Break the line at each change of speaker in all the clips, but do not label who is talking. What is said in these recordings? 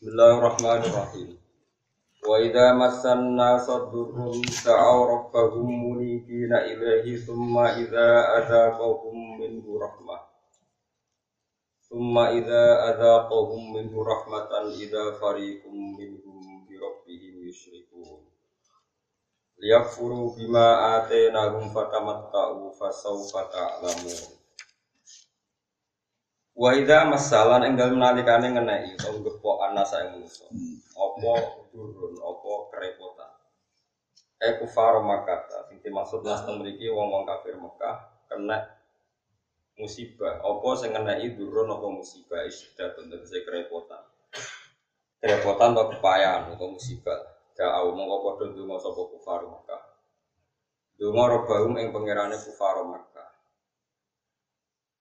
Bismillahirrahmanirrahim. Wa idza massan nasa durrun da'aw rabbahum munibina ilaihi thumma idza adzaqahum minhu rahmah. Thumma idza adzaqahum minhu rahmatan idza fariqum minhum bi rabbihim yusyrikun. Liyakfuru bima atainahum fatamatta'u fasawfa ta'lamun. Wa idza masalan ing dalem nalikane ngeneki utawa gepok ana sae manusa. Apa durun, apa kerepotan. Eh kufar Makkah, sing dimaksud nas mriki wong-wong kafir Mekah kena musibah. Apa sing ngeneki durun apa musibah isyidah tegese kerepotan. Kerepotan atau kepayahan atau musibah. Da'au mongko padha ndonga sapa kufar Mekah. Donga robahum ing pangerane kufar Mekah.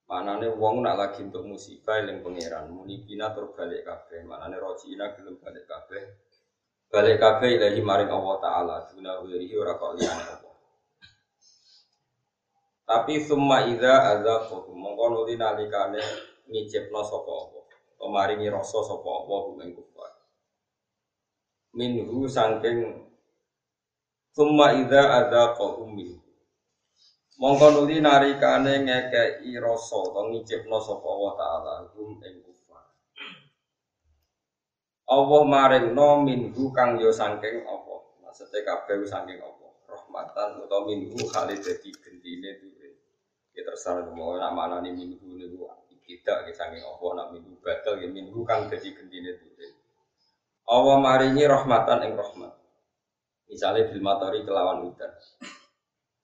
Manane wong nak lagi untuk musibah eling pangeran, munibina tur balik kabeh. Manane rojina gelem balik kabeh. Balik kabeh ilahi maring Allah taala, duna wirihi ora kok liyane Allah. Tapi summa idza azaqahu mongko nuli nalikane ngicipno sapa apa. Pemaringi rasa sapa apa kumeng kufar. Minhu saking summa idza azaqahu minhu Mongko nuli narikane ngekeki rasa utawa ngicipno sapa Allah taala hum ing kufar. Allah maringno minhu kang yo saking apa? Maksudnya kabeh saking apa? Rahmatan utawa minhu kali dadi gendine duwe. Ya terserah mau nak manani minhu niku tidak ya saking apa nak minhu batal ya minhu kang dadi gendine duwe. Allah maringi rahmatan ing rahmat. Misalnya bil kelawan udan.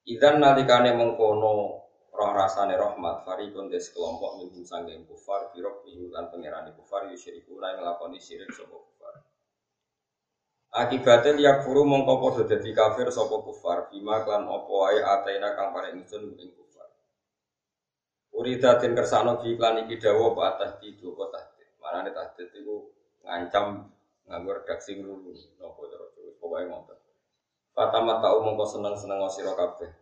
Idan nalikane mengkono roh rasane rahmat farikun des kelompok minhum sanggeng kufar birok minhum lan kufar yusyriku lan nglakoni syirik sapa kufar. Akibatnya liak furu mongko padha kafir sapa kufar bima klan apa wae ataina kang paring ingsun ing kufar. Uridatin kersano di iklan iki dawa apa atas di dua tahdid. Manane tahdid iku ngancam nganggo redaksi ngrulu napa cara pokoke. Fatama tau mongko seneng-seneng sira kabeh.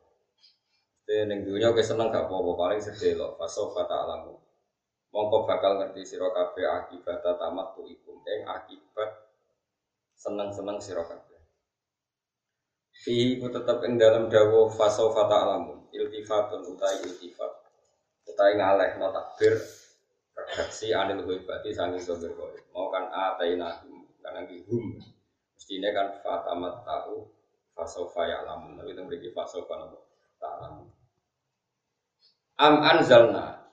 Te ning dunya kowe seneng gak apa-apa paling faso fata alamu. Mongko bakal ngerti sira kabeh akibat tamat tu ikum ing akibat seneng-seneng sira kabeh. Fi ku tetep ing dalam dawa fata alamu. Iltifatun utai iltifat. Utai ngaleh no takbir redaksi anil sanging sumber kowe. Mau kan atainahum kan hum. Mestine kan fatamat tahu fasofa ya lamun tapi itu beri fasofa nopo? Ta'lamun. Am anzalna.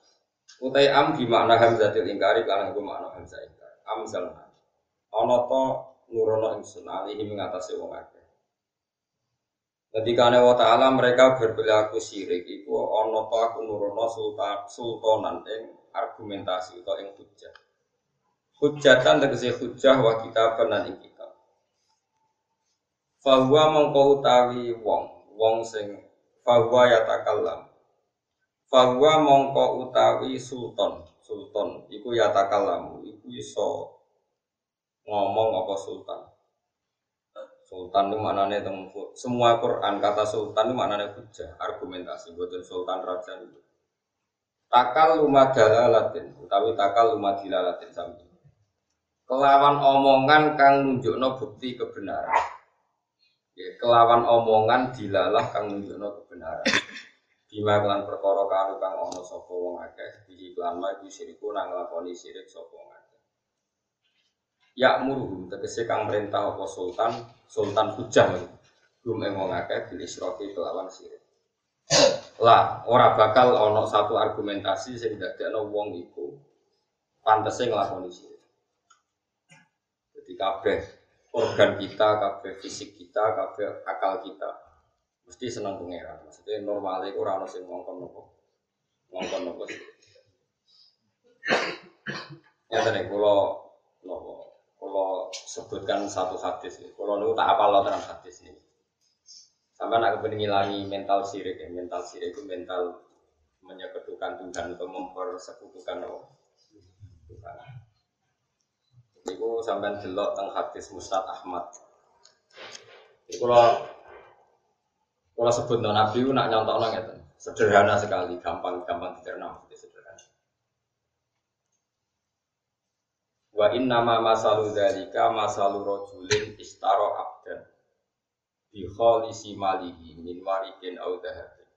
Utai am di makna hamzatil ingkari karena gue makna hamzah ingkari. Am zalna ono to nurono ingsun alihi mengatasi wong akeh. Ketika wa ta'ala mereka berperilaku syirik Iku ono to aku nurono sultan, sultanan ing argumentasi atau ing hujah Hujatan tegesi hujah wa kita benan ing Fahuwa mongko utawi wong, wong sing fahuwa yatakallam. Fahuwa mongko utawi sultan, sultan iku yatakallamu, iku iso ngomong apa sultan. Sultan itu maknanya tentang semua Quran kata sultan itu maknanya hujah, argumentasi, buatan sultan raja itu. Takal lumah dalalatin, utawi takal lumah dilalatin sami. Kelawan omongan kang nunjukno bukti kebenaran. Ya, kelawan omongan dilalah kang nunjukno kebenaran. Bima kelan perkara kanu kang ana sapa wong akeh iki lan ma iki siriku nang lakoni sirik sapa wong akeh. Ya muruhum tegese kang perintah apa sultan, sultan hujah gum ing wong akeh bil kelawan sirik. Lah, ora bakal ana satu argumentasi sing dadekno wong iku pantese nglakoni sirik. Jadi kabeh organ kita, kabeh fisik kita, kabeh akal kita mesti senang pangeran. Maksudnya normalnya itu rano sing ngongkon nopo, ngongkon nopo. Ya tadi kalau nopo, kalau sebutkan satu hadis, kalau nu tak apa lo terang hadis ini. Sampai nak kepengen mental sirik ya, mental sirik itu mental menyekutukan Tuhan atau mempersekutukan Allah. Iku sampai delok teng hadis Mustad Ahmad. Iku kalau kalau sebut non Nabi nak nyontok nang itu sederhana sekali, gampang gampang dicerna sederhana. Wa inna ma masalu dzalika masalu rajulin istara abdan bi khalisi malihi min warikin aw dhahabin.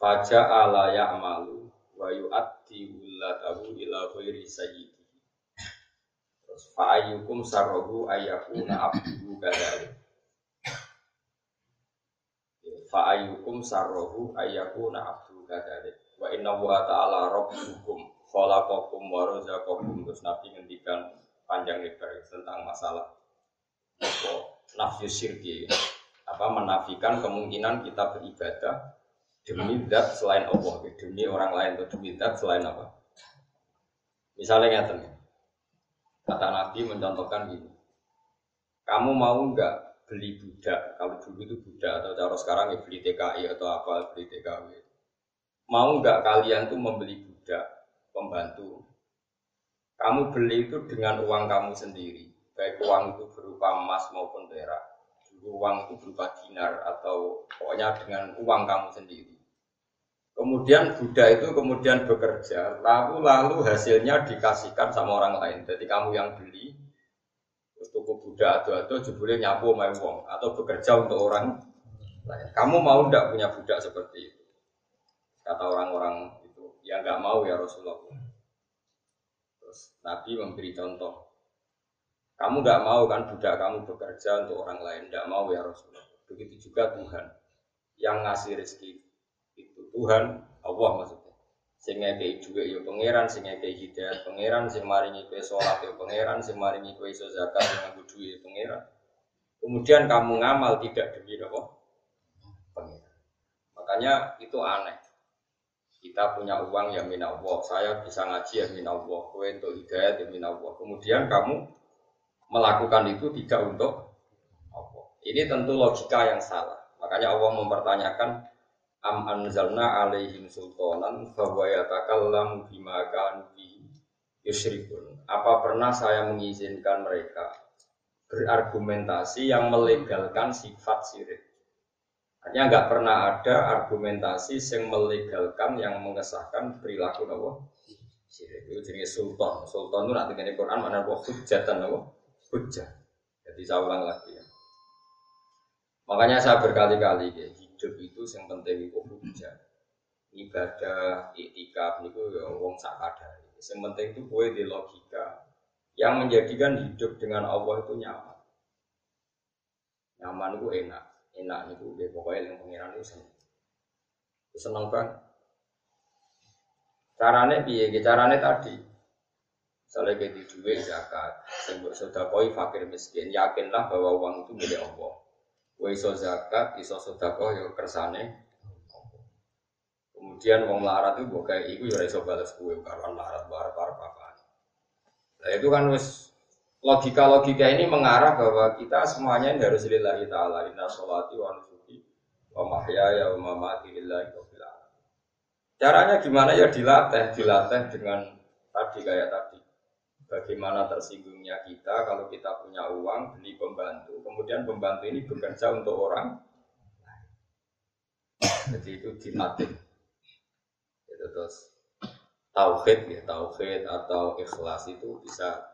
Faja'a la ya'malu wa yu'addi wulatahu ila ghairi sayyidihi. Terus fa'ayyukum sarrahu ayyakuna abduhu kadhalik. Fa'ayyukum sarrahu ayyakuna abduhu kadhalik. Wa inna wa ta'ala rabbukum khalaqakum wa razaqakum terus Nabi ngendikan panjang lebar tentang masalah nafsu syirki. Apa? Menafikan kemungkinan kita beribadah demi zat selain Allah. Demi orang lain atau demi zat selain apa? Misalnya ngeten kata Nabi mencontohkan gini kamu mau nggak beli budak kalau dulu itu budak atau cara sekarang ya beli TKI atau apa beli TKW mau nggak kalian tuh membeli budak pembantu. Kamu beli itu dengan uang kamu sendiri, baik uang itu berupa emas maupun perak. Uang itu berupa dinar atau pokoknya dengan uang kamu sendiri. Kemudian Buddha itu kemudian bekerja, lalu lalu hasilnya dikasihkan sama orang lain. Jadi kamu yang beli, terus Buddha atau atau jebule nyapu main uang atau bekerja untuk orang lain. Kamu mau tidak punya budak seperti itu? Kata orang-orang Ya nggak mau ya Rasulullah. Terus Nabi memberi contoh. Kamu nggak mau kan budak kamu bekerja untuk orang lain, nggak mau ya Rasulullah. Begitu juga Tuhan yang ngasih rezeki itu Tuhan Allah maksudnya. Sehingga kayak juga ya pangeran, sehingga kayak hidayat pangeran, sing maringi kue sholat ya pangeran, sing maringi kue iso zakat yang kudu ya pangeran. Kemudian kamu ngamal tidak demi apa? Pangeran. Makanya itu aneh. Kita punya uang ya min Allah, saya bisa ngaji ya min Allah, kowe untuk hidayat ya min Allah. Kemudian kamu melakukan itu tidak untuk Allah. Ini tentu logika yang salah. Makanya Allah mempertanyakan am anzalna alaihim sultanan bahwa yatakallamu bima kanu yusyrikun. Apa pernah saya mengizinkan mereka berargumentasi yang melegalkan sifat syirik? Hanya nggak pernah ada argumentasi yang melegalkan yang mengesahkan perilaku nawa Sirik itu jenis sultan. Sultan itu nanti di Quran mana buah hujatan nawa hujah. Jadi saya ulang lagi ya. Makanya saya berkali-kali ya, hidup itu yang penting itu. Ibadah, iktikaf itu ya wong sakadari. Yang penting itu gue di logika. Yang menjadikan hidup dengan Allah itu nyaman. Nyaman itu enak. Enak nih gue pokoknya yang pengiran itu seneng. Seneng banget. Caranya piye caranya tadi. Misalnya kayak di duit zakat. Sebut sudah koi fakir miskin. Yakinlah bahwa uang itu milik Allah Kue iso zakat iso sedekah yo ya kersane. Kemudian uang larat itu gue kayak iku ya iso balas kue karuan larat bar bar apa nah itu kan wis logika-logika ini mengarah bahwa kita semuanya ini harus lillahi ta'ala inna sholati wa nusuki wa mahyaya wa mamati lillahi wa Caranya gimana ya dilatih, dilatih dengan tadi kayak tadi. Bagaimana tersinggungnya kita kalau kita punya uang beli pembantu, kemudian pembantu ini bekerja untuk orang Jadi itu dilatih. Itu terus tauhid ya, tauhid atau ikhlas itu bisa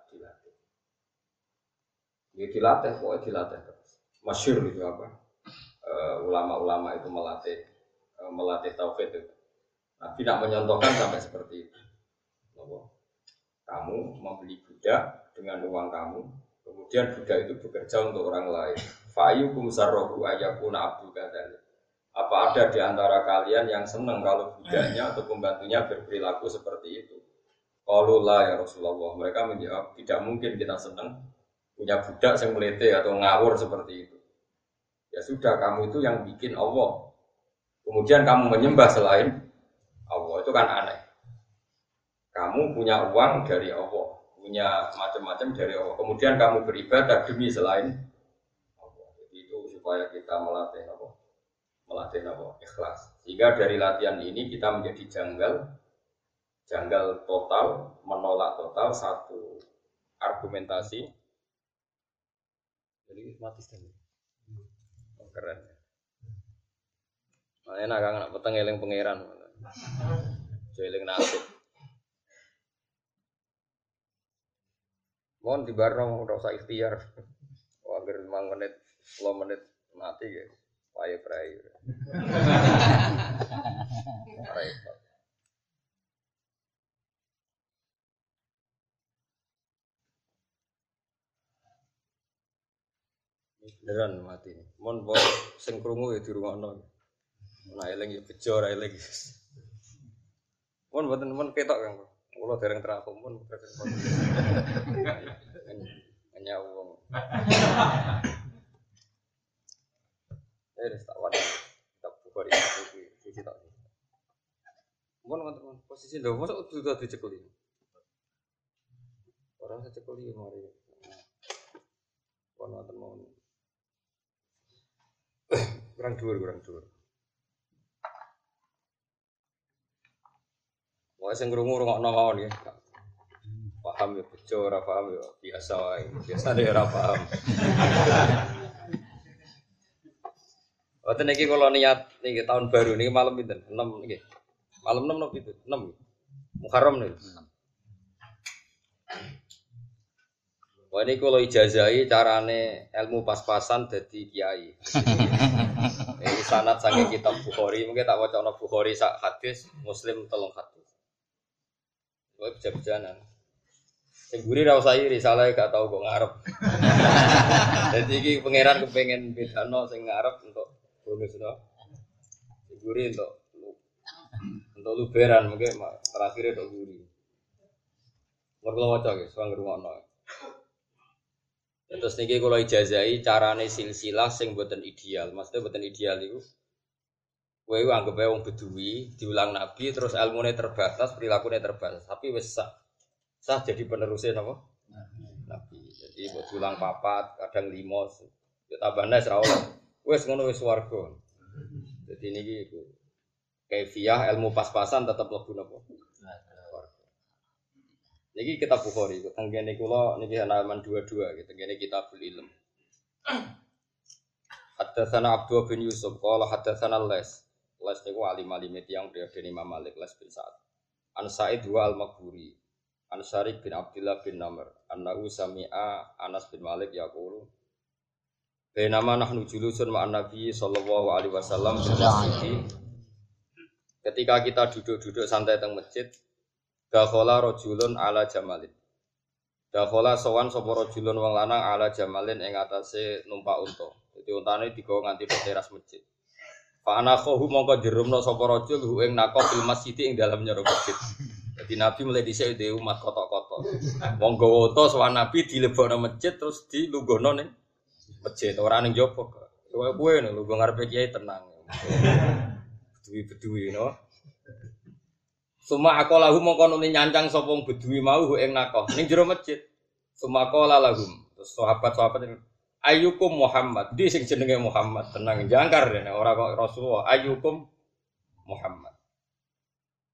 Ya dilatih, pokoknya dilatih terus. Masyur itu apa? Eh, ulama-ulama uh, itu melatih uh, melatih tauhid itu. Nabi tidak menyontohkan sampai seperti itu. Kamu membeli budak dengan uang kamu, kemudian budak itu bekerja untuk orang lain. Fa'yukum sarrohu ayakuna abdu kadali. Apa ada di antara kalian yang senang kalau budaknya atau pembantunya berperilaku seperti itu? Kalau lah ya Rasulullah. Mereka menjawab, tidak mungkin kita senang punya budak yang melete atau ngawur seperti itu. Ya sudah, kamu itu yang bikin Allah. Kemudian kamu menyembah selain Allah itu kan aneh. Kamu punya uang dari Allah, punya macam-macam dari Allah. Kemudian kamu beribadah demi selain Allah. Jadi itu supaya kita melatih Allah, melatih Allah ikhlas. Sehingga dari latihan ini kita menjadi janggal, janggal total, menolak total satu argumentasi jadi mati. Oh, keren. Makanya nak kangen peteng eling pangeran. Eling nasib. Mohon di barno ora usah ikhtiar. Agar 5 menit, 10 menit mati ya. Prai. Repot. Beneran mati. Mon bos sing krungu ya dirungokno. Nah eling ya bejo eling. Mon mboten mon ketok Kang. Kula dereng terapung mon hanya wong. Eh tak wadah. Tak buka di sisi tak. Mon mon posisi lho mosok sudah dicekeli. Orang saya cekeli mari. Kon wonten mau kurang dua kurang dua Wah, sing krungu rungokno mawon ya. Paham ya bejo ora paham ya biasa wae. Biasa deh ora paham. Wonten iki kalau niat niki tahun baru niki malam pinten? 6 niki. Malam 6 napa itu? 6. Muharram nih. Wah ini kalau ijazai carane ilmu pas-pasan jadi kiai. Ini sanat sange kitab Bukhari, mungkin tak wacana Bukhari sak hadis, Muslim telung hadis. Bisa berjalan. Sing guri ra usah iri, salah gak tau kok ngarep. Jadi iki pangeran kepengen bedano sing ngarep untuk bonus no. Sing guri untuk untuk luberan mungkin terakhir untuk guri. Mergo waca guys, wong ngrungokno. Terus niki kalau ijazai carane silsilah sing buatan ideal. Maksudnya buatan ideal itu kowe anggap wong bedui diulang nabi terus ilmune terbatas, perilakunya terbatas, tapi wis sah. Sah jadi penerusnya napa? Nabi. Jadi buat diulang papat, kadang lima, ya tambahnya ora oleh. Wis ngono wis warga. Jadi niki iku kaifiah ilmu pas-pasan tetap lebih napa? Niki kitab Bukhari, tenggene kula niki halaman 22 gitu. Tenggene kitabul ilm. Hadatsana Abdul bin Yusuf qala hadatsana Les. Les niku alim alim yang periode Imam Malik Les bin Sa'ad. An Sa'id wa al-Maghburi. An Syarif bin Abdullah bin Namr. Annahu sami'a Anas bin Malik yaqulu Bainama nahnu julusun ma'an Nabi sallallahu alaihi wasallam. Ketika kita duduk-duduk santai teng masjid, Dakhola rojulun ala jamalin. Dakhola sowan sapa rojulun wong lanang ala jamalin ing atase numpak unta. Dadi untane digawa nganti teras masjid. Fa ana khahu mongko dirumno sapa rajul hu ing nako fil masjid ing dalam nyoro masjid. Jadi Nabi mulai dhisik dhe umat kotok-kotok. Wong gawa unta sowan Nabi dilebokno masjid terus dilungguhno ning masjid. Ora ning jopo. Kowe kowe lho ngarepe kiai tenang. Bedui-bedui no. Suma aku lagu mongko nuli nyancang sopong bedui mau ing nakoh ning jero masjid. Suma aku lagu terus sahabat-sahabat Ayukum Muhammad, di sing jenenge Muhammad tenang jangkar dene ora kok Rasulullah. Ayukum Muhammad.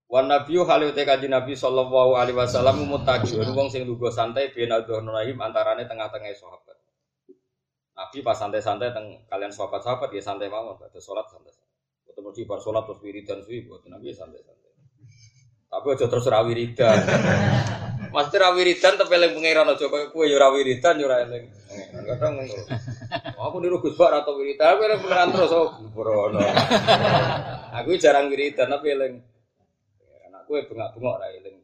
Wan Nabiyu halu te kanjeng Nabi sallallahu alaihi wasallam mutaqiun wong sing lugu santai ben rahim antarane tengah-tengah sahabat. Nabi pas santai-santai teng kalian sahabat-sahabat ya santai mawon, ada salat santai. Ketemu di bar salat terus wiridan suwi buat Nabi santai-santai. Tapi aja terus ra wiridan. Mesti ra wiridan tapi eling pangeran aja kowe ya ra wiridan ya ora eling. Kadang ngono. Aku niru Gus Bak atau wiridan tapi eling pangeran terus oh burono. Aku jarang wiridan tapi eling. Anakku bengak-bengok ra eling.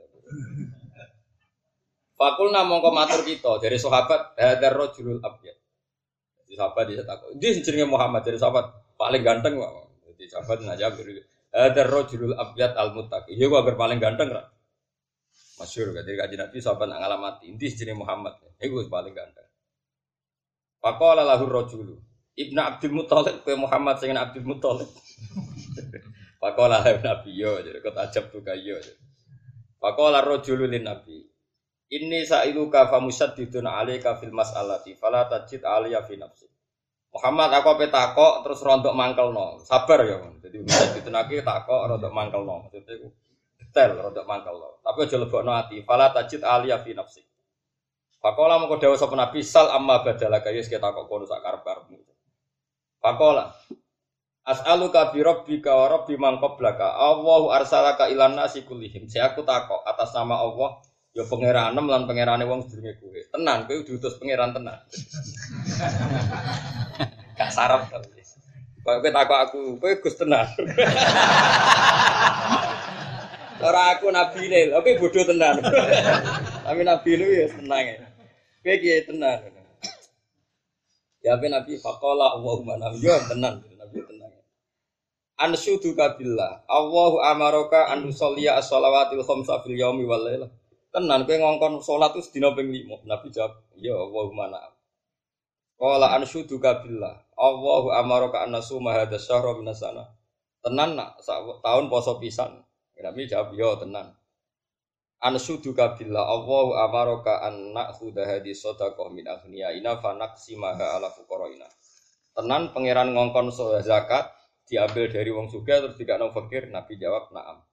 Fakul namung matur kita dari sahabat hadar rajulul abyad. Jadi sahabat dia takut. Dia jenenge Muhammad dari sahabat paling ganteng kok. Jadi sahabat ngajak ada rojulul abyad al muttaqi. Iya gua paling ganteng kan. Masyur kan dari kaji Nabi sahabat ngalamati. Inti jenis Muhammad. Iku paling ganteng. Pakola lahu rojulu. Ibnu Abdul Muthalib ke Muhammad sing Abdul Muthalib. Pakola lahu Nabi yo jadi kau tajab tuh kayo. Pakola rojulu lin Nabi. Ini sa'iluka famusaddidun alaika fil mas'alati fala tajid aliyah fi nafsi. Muhammad aku apa takok terus rontok mangkel no, sabar ya. Jadi bisa ditenaki takok rontok mangkel no, maksudnya itu detail rontok mangkel no. Tapi aja lebok no hati. Fala tajid aliyah fi nafsi. Fakola mau kau sapa nabi sal amma badala kaya kita takok kono sak karep karepmu. Fakola As'aluka bi rabbika wa rabbi man qablaka. Allahu arsalaka ilan nasi kullihim. Saya aku takok atas nama Allah Ya pangeranem lan pangerane wong sedurunge kowe. Tenan kowe diutus pangeran tenan. Gak sarap tapi. Kok kowe takok aku, kowe Gus tenan. Ora aku nabi ne, oke bodoh tenan. Tapi nabi lu ya tenang ya. Kowe kiye tenan. Ya ben nabi faqala Allahumma nabi yo tenan, nabi tenan. Ansyudu kabillah. Allahu amaraka an nusalliya as-shalawatil khamsa fil yaumi wal lailah. Tenan kowe ngongkon salat itu sedina ping 5. Nabi jawab, "Ya Allahumma na'am." Qala ansyudu kabillah. Allahu amaraka an nasuma hadza syahra minas sana. Tenan nak tahun poso pisan. Nabi jawab, "Ya tenan." Ansyudu kabillah. Allahu amaraka an na'khudha hadhi sadaqah min aghniyaina fa naqsimaha ala fuqaraina. Tenan pangeran ngongkon zakat diambil dari wong suga terus dikakno fakir Nabi jawab na'am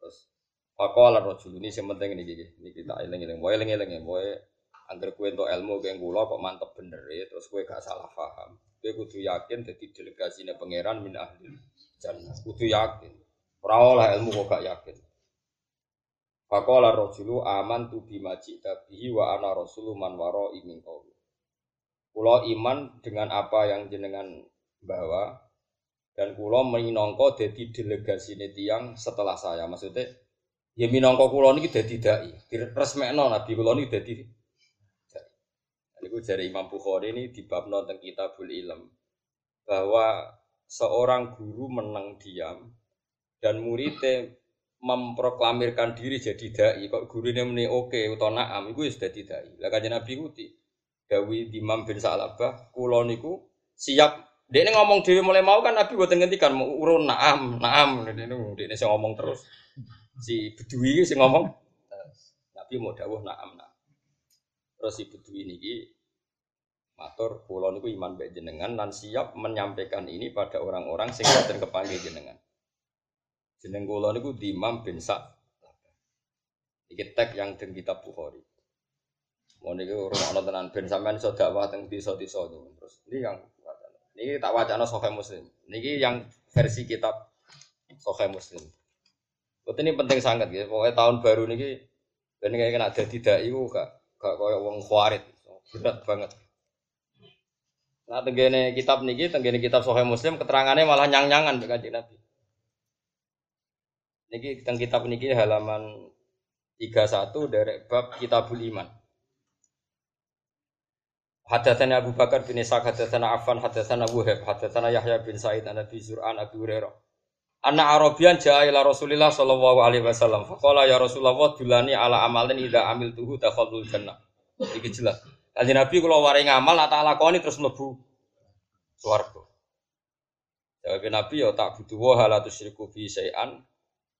terus Pakola rojul ini yang penting ini gini, ini kita eling-eling, boleh eling-eling, boleh angker kue untuk ilmu kue gula kok mantep bener ya, terus kue gak salah paham, kue kudu yakin jadi delegasi pangeran min ahli jannah, kudu yakin, lah ilmu kok gak yakin. Pakola rojulu aman tu bimaji tabihi wa ana rasulu man waro imin. Pulau iman dengan apa yang jenengan bawa dan kulo minongko jadi delegasi tiang setelah saya maksudnya ya minongko kulo ini jadi dai resmekno nabi kulo jadi ini gue dari Imam Bukhari ini di bab nonton kitabul ilm bahwa seorang guru menang diam dan muridnya memproklamirkan diri jadi dai kok guru ini meni oke atau naam itu sudah tidak lah kan nabi kuti Dawi Imam bin Sa'labah kulo niku siap. Dia ini ngomong dewi mulai mau kan Nabi buat ngendikan mau urun naam naam. Dia ini dia ini ngomong terus. Si bedui si ngomong Nabi mau dawuh naam naam. Terus si bedui ini matur pulau niku iman baik jenengan dan siap menyampaikan ini pada orang-orang sehingga dan kepanggil jenengan jeneng pulau niku Imam bin Sa ini tag yang den kitab Bukhari mau niku rumah tenan ben sampean iso dakwah teng desa-desa terus ini yang ini tak wacana Sahih Muslim. Ini yang versi kitab Sahih Muslim. Betul ini penting sangat ya. Pokoknya tahun baru ini dan kayak kena jadi dai itu gak gak kayak uang khawarit. Berat banget. Nah tenggene kitab niki, tenggene kitab Sahih Muslim keterangannya malah nyang-nyangan kanjeng Nabi. Niki teng kitab niki halaman 31 dari bab Kitabul Iman. Hadatsana Abu Bakar bin Ishaq, hadatsana Affan, hadatsana Wuhaib, hadatsana Yahya bin Sa'id an Abi Zur'an Abi Hurairah. Anna Arabian jaa ila Rasulillah sallallahu alaihi wasallam. Faqala ya Rasulullah dulani ala amalin idza amiltuhu dakhalul jannah. Iki jelas. Kanjeng Nabi kula waring ngamal tak lakoni terus mlebu swarga. Jawab Nabi ya tak butuh wa hal tusyriku fi syai'an.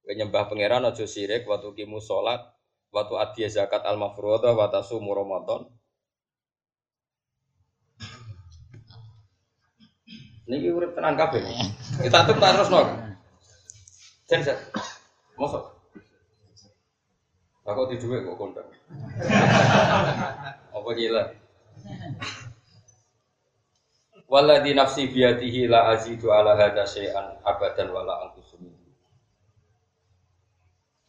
Nyembah pangeran aja sirik waktu kimu salat, waktu adhiya zakat al-mafruḍah, wa tasumu Ramadan. Niki urip tenan kabeh. Kita tuh terus no. Jen. Mosok. Aku di duit kok kondang. Apa gila? Walladhi nafsi biyadihi la azidu ala hadha syai'an abadan wala angkusu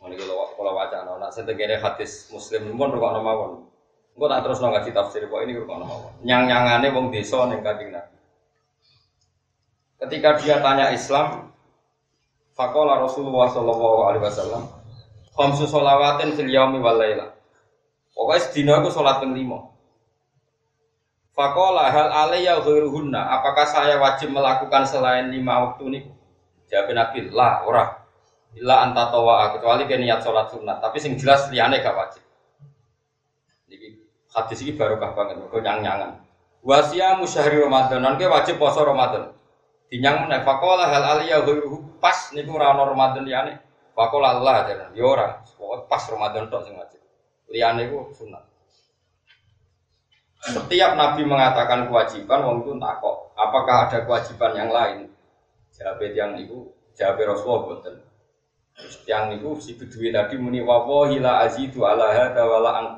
Ini kalau kalau wacana, nah setegene hadis muslim pun rukuk mawon. Engko tak terus ngaji tafsir kok ini rukuk mawon. Nyang nyangane wong desa ning kanjeng Nabi. Ketika dia tanya Islam, Fakola Rasulullah Shallallahu Alaihi Wasallam, Khamsu sholawatin fil yaumi wal laila. Pokoknya sedina aku sholat ping lima. Fakola hal alaiya ghairuhunna. Apakah saya wajib melakukan selain lima waktu ini? Jawab Nabi, lah ora. Illa anta tawa kecuali ke niat sholat sunat. Tapi sing jelas liane gak wajib. Ini hadis ini barokah banget. Kau nyang nyangan. Wasia musyahri Ramadan. Nanti wajib poso Ramadan. Dinyang meneh fakola hal aliyah ghairuhu pas niku ora ana Ramadan liyane. Fakola Allah jaran. Ya ora, pokoke pas Ramadan tok sing wajib. Liyane iku sunat. Setiap Nabi mengatakan kewajiban, wong itu takok, apakah ada kewajiban yang lain? Jawab yang itu, jawab Rasulullah. Yang itu si bedui tadi muni wawahi la azidu ala hada wala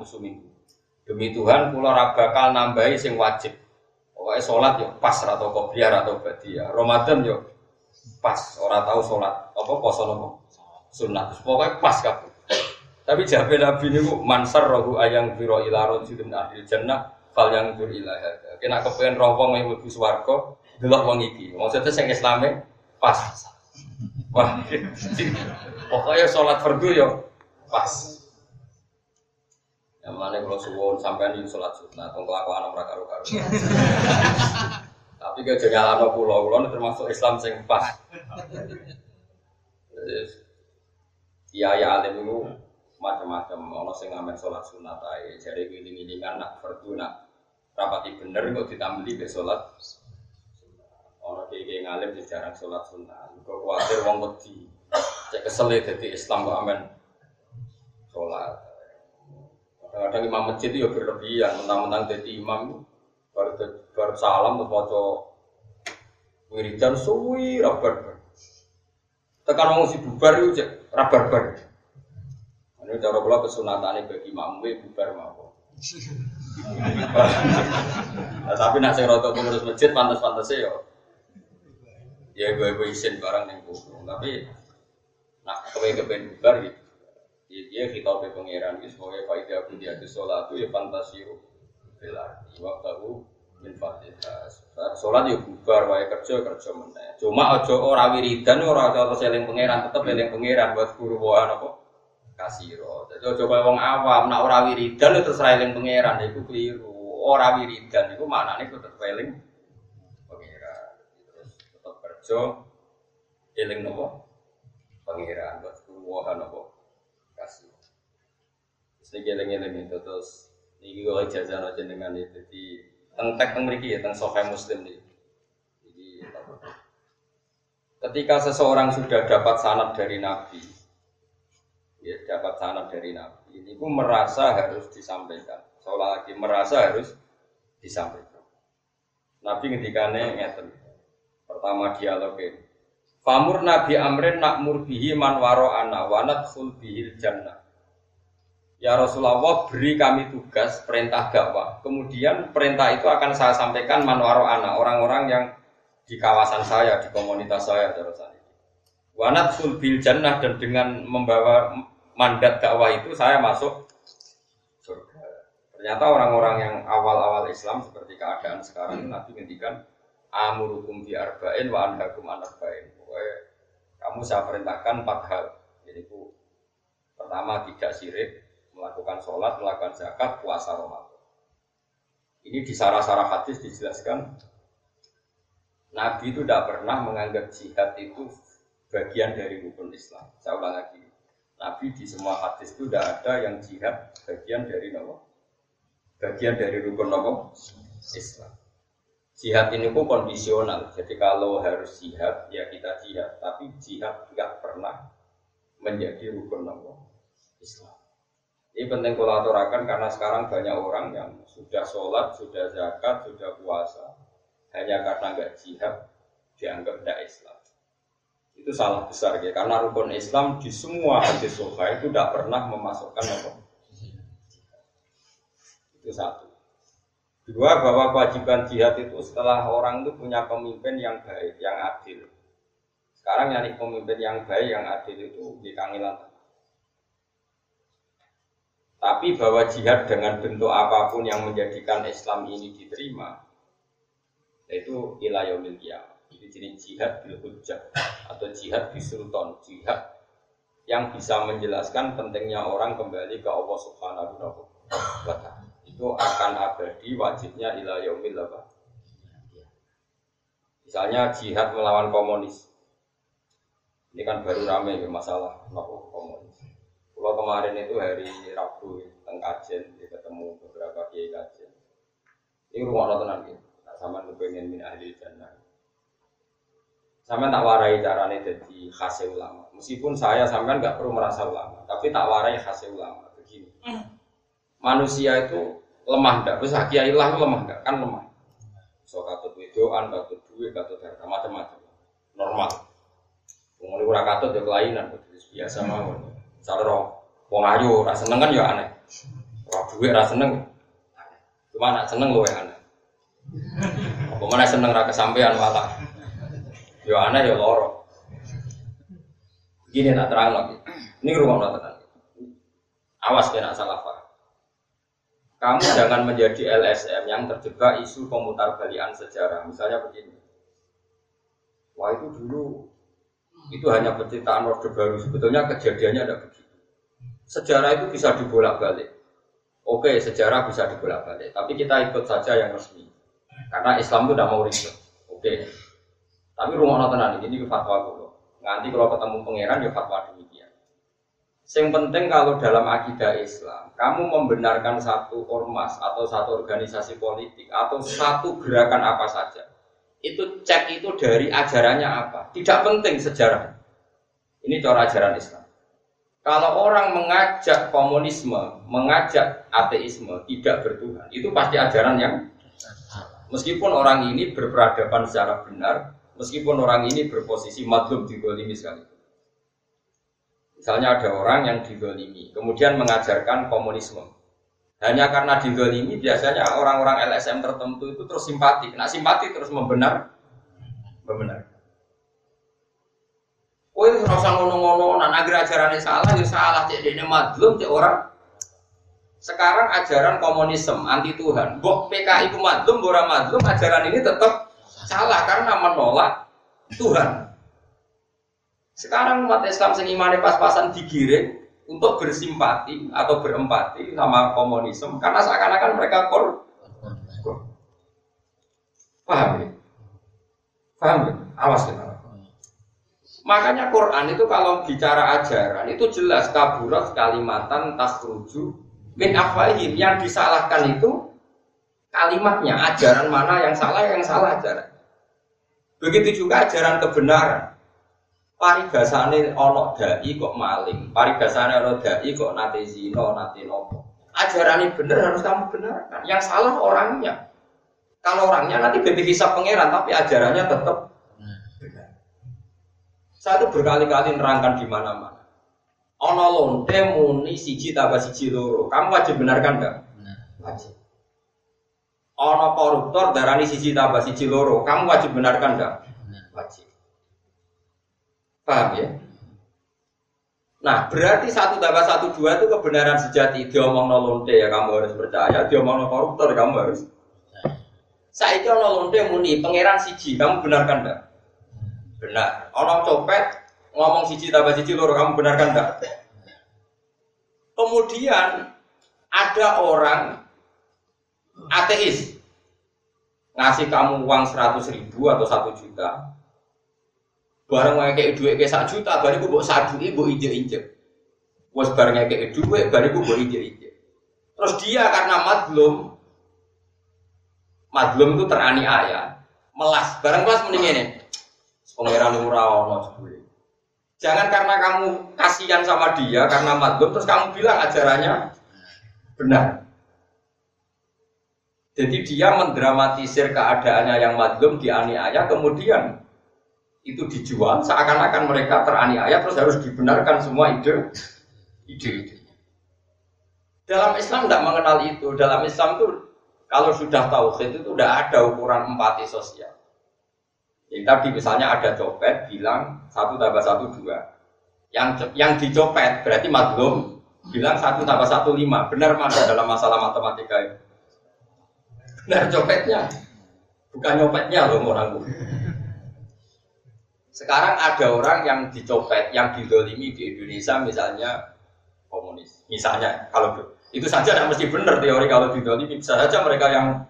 Demi Tuhan, kula ra bakal nambahi sing wajib. Pokoknya sholat yuk pas atau kopiar atau badia. Ramadan yuk pas. Orang tahu sholat apa poso nopo sunat. Pokoknya pas kabeh. Tapi jabe Nabi niku mansar rohu ayang biro ila rajulin ahli jannah fal yang bir ila hada. Kena kepengen roh wong mlebu swarga delok wong iki. Maksudnya sing Islame pas. Wah. Pokoknya sholat fardu yo pas. Yang mana kalau suwon sampai di sholat sunnah, kalau kelakuan orang karu karu. Tapi gak jadi alam pulau pulau termasuk Islam sing pas. Iya ya alim itu macam-macam. Ono sing ngamen sholat sunat ae, jadi giling-gilingan nak fardu nak rapati bener kok ditambeli be sholat. Ono kiai ngalim jarang sholat sunat. Kok kuatir wong wedi. Cek kesel jadi Islam kok amen sholat. Kadang-kadang imam masjid itu ya berlebihan, mentang-mentang jadi imam baru baru salam tuh foto wiridan suwi rabar Tekan mau si bubar itu cek rabar bar. Ini cara pula kesunatannya bagi imam bubar mau. nah, tapi nak saya rotok pengurus masjid pantas-pantasnya ya. Ya gue gue isin barang yang Tapi Nah, kewe kepen bubar gitu. Ya, dia kita be pangeran gitu sebagai faedah aku dia itu sholat itu ya fantasiu belar. Iwak tahu min fatihah. Sholat ya bubar, wae kerja kerja mana. Cuma ojo ora wiridan ora ojo seling pangeran tetep eling pangeran buat guru bahan apa kasiro. Jadi kaya wong awam nak ora wiridan itu terus eling pangeran itu keliru. Ora wiridan itu maknane tetep eling pangeran. Terus tetep kerja eling nopo? Pangeran buat kuwahan apa kasih. Ini geleng-geleng itu terus ini gue jajan aja dengan itu di tentang teng ya tentang sofa muslim nih jadi ketika seseorang sudah dapat sanad dari nabi ya dapat sanad dari nabi ini pun merasa harus disampaikan. Seolah lagi merasa harus disampaikan. Nabi ketika ngeten pertama dialog ini Famur Nabi Amrin nak bihi man waro ana wanat sul bihil jannah. Ya Rasulullah beri kami tugas perintah dakwah. Kemudian perintah itu akan saya sampaikan man waro ana orang-orang yang di kawasan saya, di komunitas saya terusan ini. Wanat sul bihil jannah dan dengan membawa mandat dakwah itu saya masuk. Ternyata orang-orang yang awal-awal Islam seperti keadaan sekarang Nabi ngendikan amurukum bi arba'in wa anhakum an arba'in kamu saya perintahkan empat hal. Yaitu pertama tidak sirik, melakukan sholat, melakukan zakat, puasa Ramadan. Ini di sarah-sarah hadis dijelaskan Nabi itu tidak pernah menganggap jihad itu bagian dari rukun Islam. Saya ulang lagi. Nabi di semua hadis itu tidak ada yang jihad bagian dari nama bagian dari rukun nama Islam. Jihad ini pun kondisional. Jadi kalau harus jihad, ya kita jihad. Tapi jihad tidak pernah menjadi rukun nama Islam. Ini penting kolaborasikan karena sekarang banyak orang yang sudah sholat, sudah zakat, sudah puasa. Hanya karena nggak jihad, dianggap tidak Islam. Itu salah besar ya, karena rukun Islam di semua hadis sofa itu tidak pernah memasukkan apa. Itu satu. Dua, bahwa kewajiban jihad itu setelah orang itu punya pemimpin yang baik, yang adil. Sekarang yang pemimpin yang baik, yang adil itu di kangilan. Tapi bahwa jihad dengan bentuk apa pun yang menjadikan Islam ini diterima, yaitu ilayomil kiamat. Jadi jenis jihad bil hujjah atau jihad di sultan, jihad yang bisa menjelaskan pentingnya orang kembali ke Allah Subhanahu wa taala itu akan abadi wajibnya ila yaumil apa? Misalnya jihad melawan komunis. Ini kan baru rame ya masalah nopo komunis. Kalau kemarin itu hari Rabu teng kajen ketemu beberapa kiai kajen. Ini rumah nonton gitu. Nah, sama kepengen min ahli jannah. Sama tak warai caranya jadi khas ulama. Meskipun saya sampean nggak perlu merasa ulama, tapi tak warai khas ulama. Begini, hmm. manusia itu lemah ndak? Terus kiai lah lemah ndak? Kan lemah. So katut wedoan, katut duit, katut harta macam-macam. Normal. Wong ora katut ya kelainan, biasa mawon. Cara wong ayu ora seneng kan ya aneh. Ora duit ora seneng. Cuma nak seneng luwe aneh. Apa mana seneng ra kesampean malah. Ya aneh ya loro. Gini nak terang lagi. Ini rumah tenan. Awas kena salah paham. Kamu jangan menjadi LSM yang terjebak isu pemutar balian sejarah. Misalnya begini. Wah itu dulu itu hanya penciptaan Orde Baru. Sebetulnya kejadiannya ada begitu. Sejarah itu bisa dibolak-balik. Oke, sejarah bisa dibolak-balik. Tapi kita ikut saja yang resmi. Karena Islam itu tidak mau ribet. Oke. Tapi rumah tenan ini fatwa dulu. Nanti kalau ketemu pangeran ya fatwa demikian. Yang penting kalau dalam akidah Islam, kamu membenarkan satu ormas atau satu organisasi politik atau satu gerakan apa saja, itu cek itu dari ajarannya apa. Tidak penting sejarah. Ini cara ajaran Islam. Kalau orang mengajak komunisme, mengajak ateisme, tidak bertuhan, itu pasti ajaran yang meskipun orang ini berperadaban secara benar, meskipun orang ini berposisi madlum di ini sekali. Misalnya ada orang yang didolimi, kemudian mengajarkan komunisme. Hanya karena didolimi, biasanya orang-orang LSM tertentu itu terus simpati. Nah simpati terus membenar, membenar. Oh itu rasa ngono-ngono, nah agar ajarannya salah, ya salah. Cek ini madlum, cek orang. Sekarang ajaran komunisme anti Tuhan. Bok PKI itu madlum, bora madlum, ajaran ini tetap salah karena menolak Tuhan. Sekarang umat Islam sing imane pas-pasan digiring untuk bersimpati atau berempati sama komunisme karena seakan-akan mereka kor. Paham ya? Paham ya? Awas ya. Makanya Quran itu kalau bicara ajaran itu jelas kaburat kalimatan tasruju min afwahim yang disalahkan itu kalimatnya ajaran mana yang salah yang salah ajaran. Begitu juga ajaran kebenaran paribasane ana dai kok maling, paribasane ana dai kok nate zina, nate nopo. Ajaran ini benar harus kamu benarkan. Yang salah orangnya. Kalau orangnya nanti bebek hisap pangeran, tapi ajarannya tetap benar. Saya itu berkali-kali nerangkan di mana-mana. Ono lonte muni siji tambah siji loro. Kamu wajib benarkan enggak? Wajib. Ono koruptor darani siji tambah siji loro. Kamu wajib benarkan enggak? Wajib. Paham ya? Nah, berarti satu tambah satu dua itu kebenaran sejati. Dia omong lonte ya kamu harus percaya. Dia omong koruptor kamu harus. Saya itu lonte muni pangeran siji. Kamu benarkan enggak? Benar. Orang copet ngomong siji tambah siji loro kamu benarkan enggak? Kemudian ada orang ateis ngasih kamu uang seratus ribu atau satu juta Barang kayak duit kayak sak juta, bariku buat sadu ibu injek injek. Was barangnya kayak duit, bariku buat injek injek. Terus dia karena madlum, madlum itu teraniaya, melas. Barang kelas mending ini, pangeran murah ono Jangan karena kamu kasihan sama dia karena madlum, terus kamu bilang ajarannya benar. Jadi dia mendramatisir keadaannya yang madlum dianiaya, kemudian itu dijual seakan-akan mereka teraniaya terus harus dibenarkan semua ide ide Dalam Islam tidak mengenal itu. Dalam Islam itu kalau sudah tauhid itu tidak ada ukuran empati sosial. Jadi tadi misalnya ada copet bilang satu tambah satu dua. Yang yang dicopet berarti madlum bilang satu tambah satu lima. Benar mana dalam masalah matematika itu? Benar copetnya, bukan nyopetnya loh orang sekarang ada orang yang dicopet, yang didolimi di Indonesia misalnya komunis. Misalnya, kalau itu saja tidak mesti benar teori kalau didolimi. Bisa saja mereka yang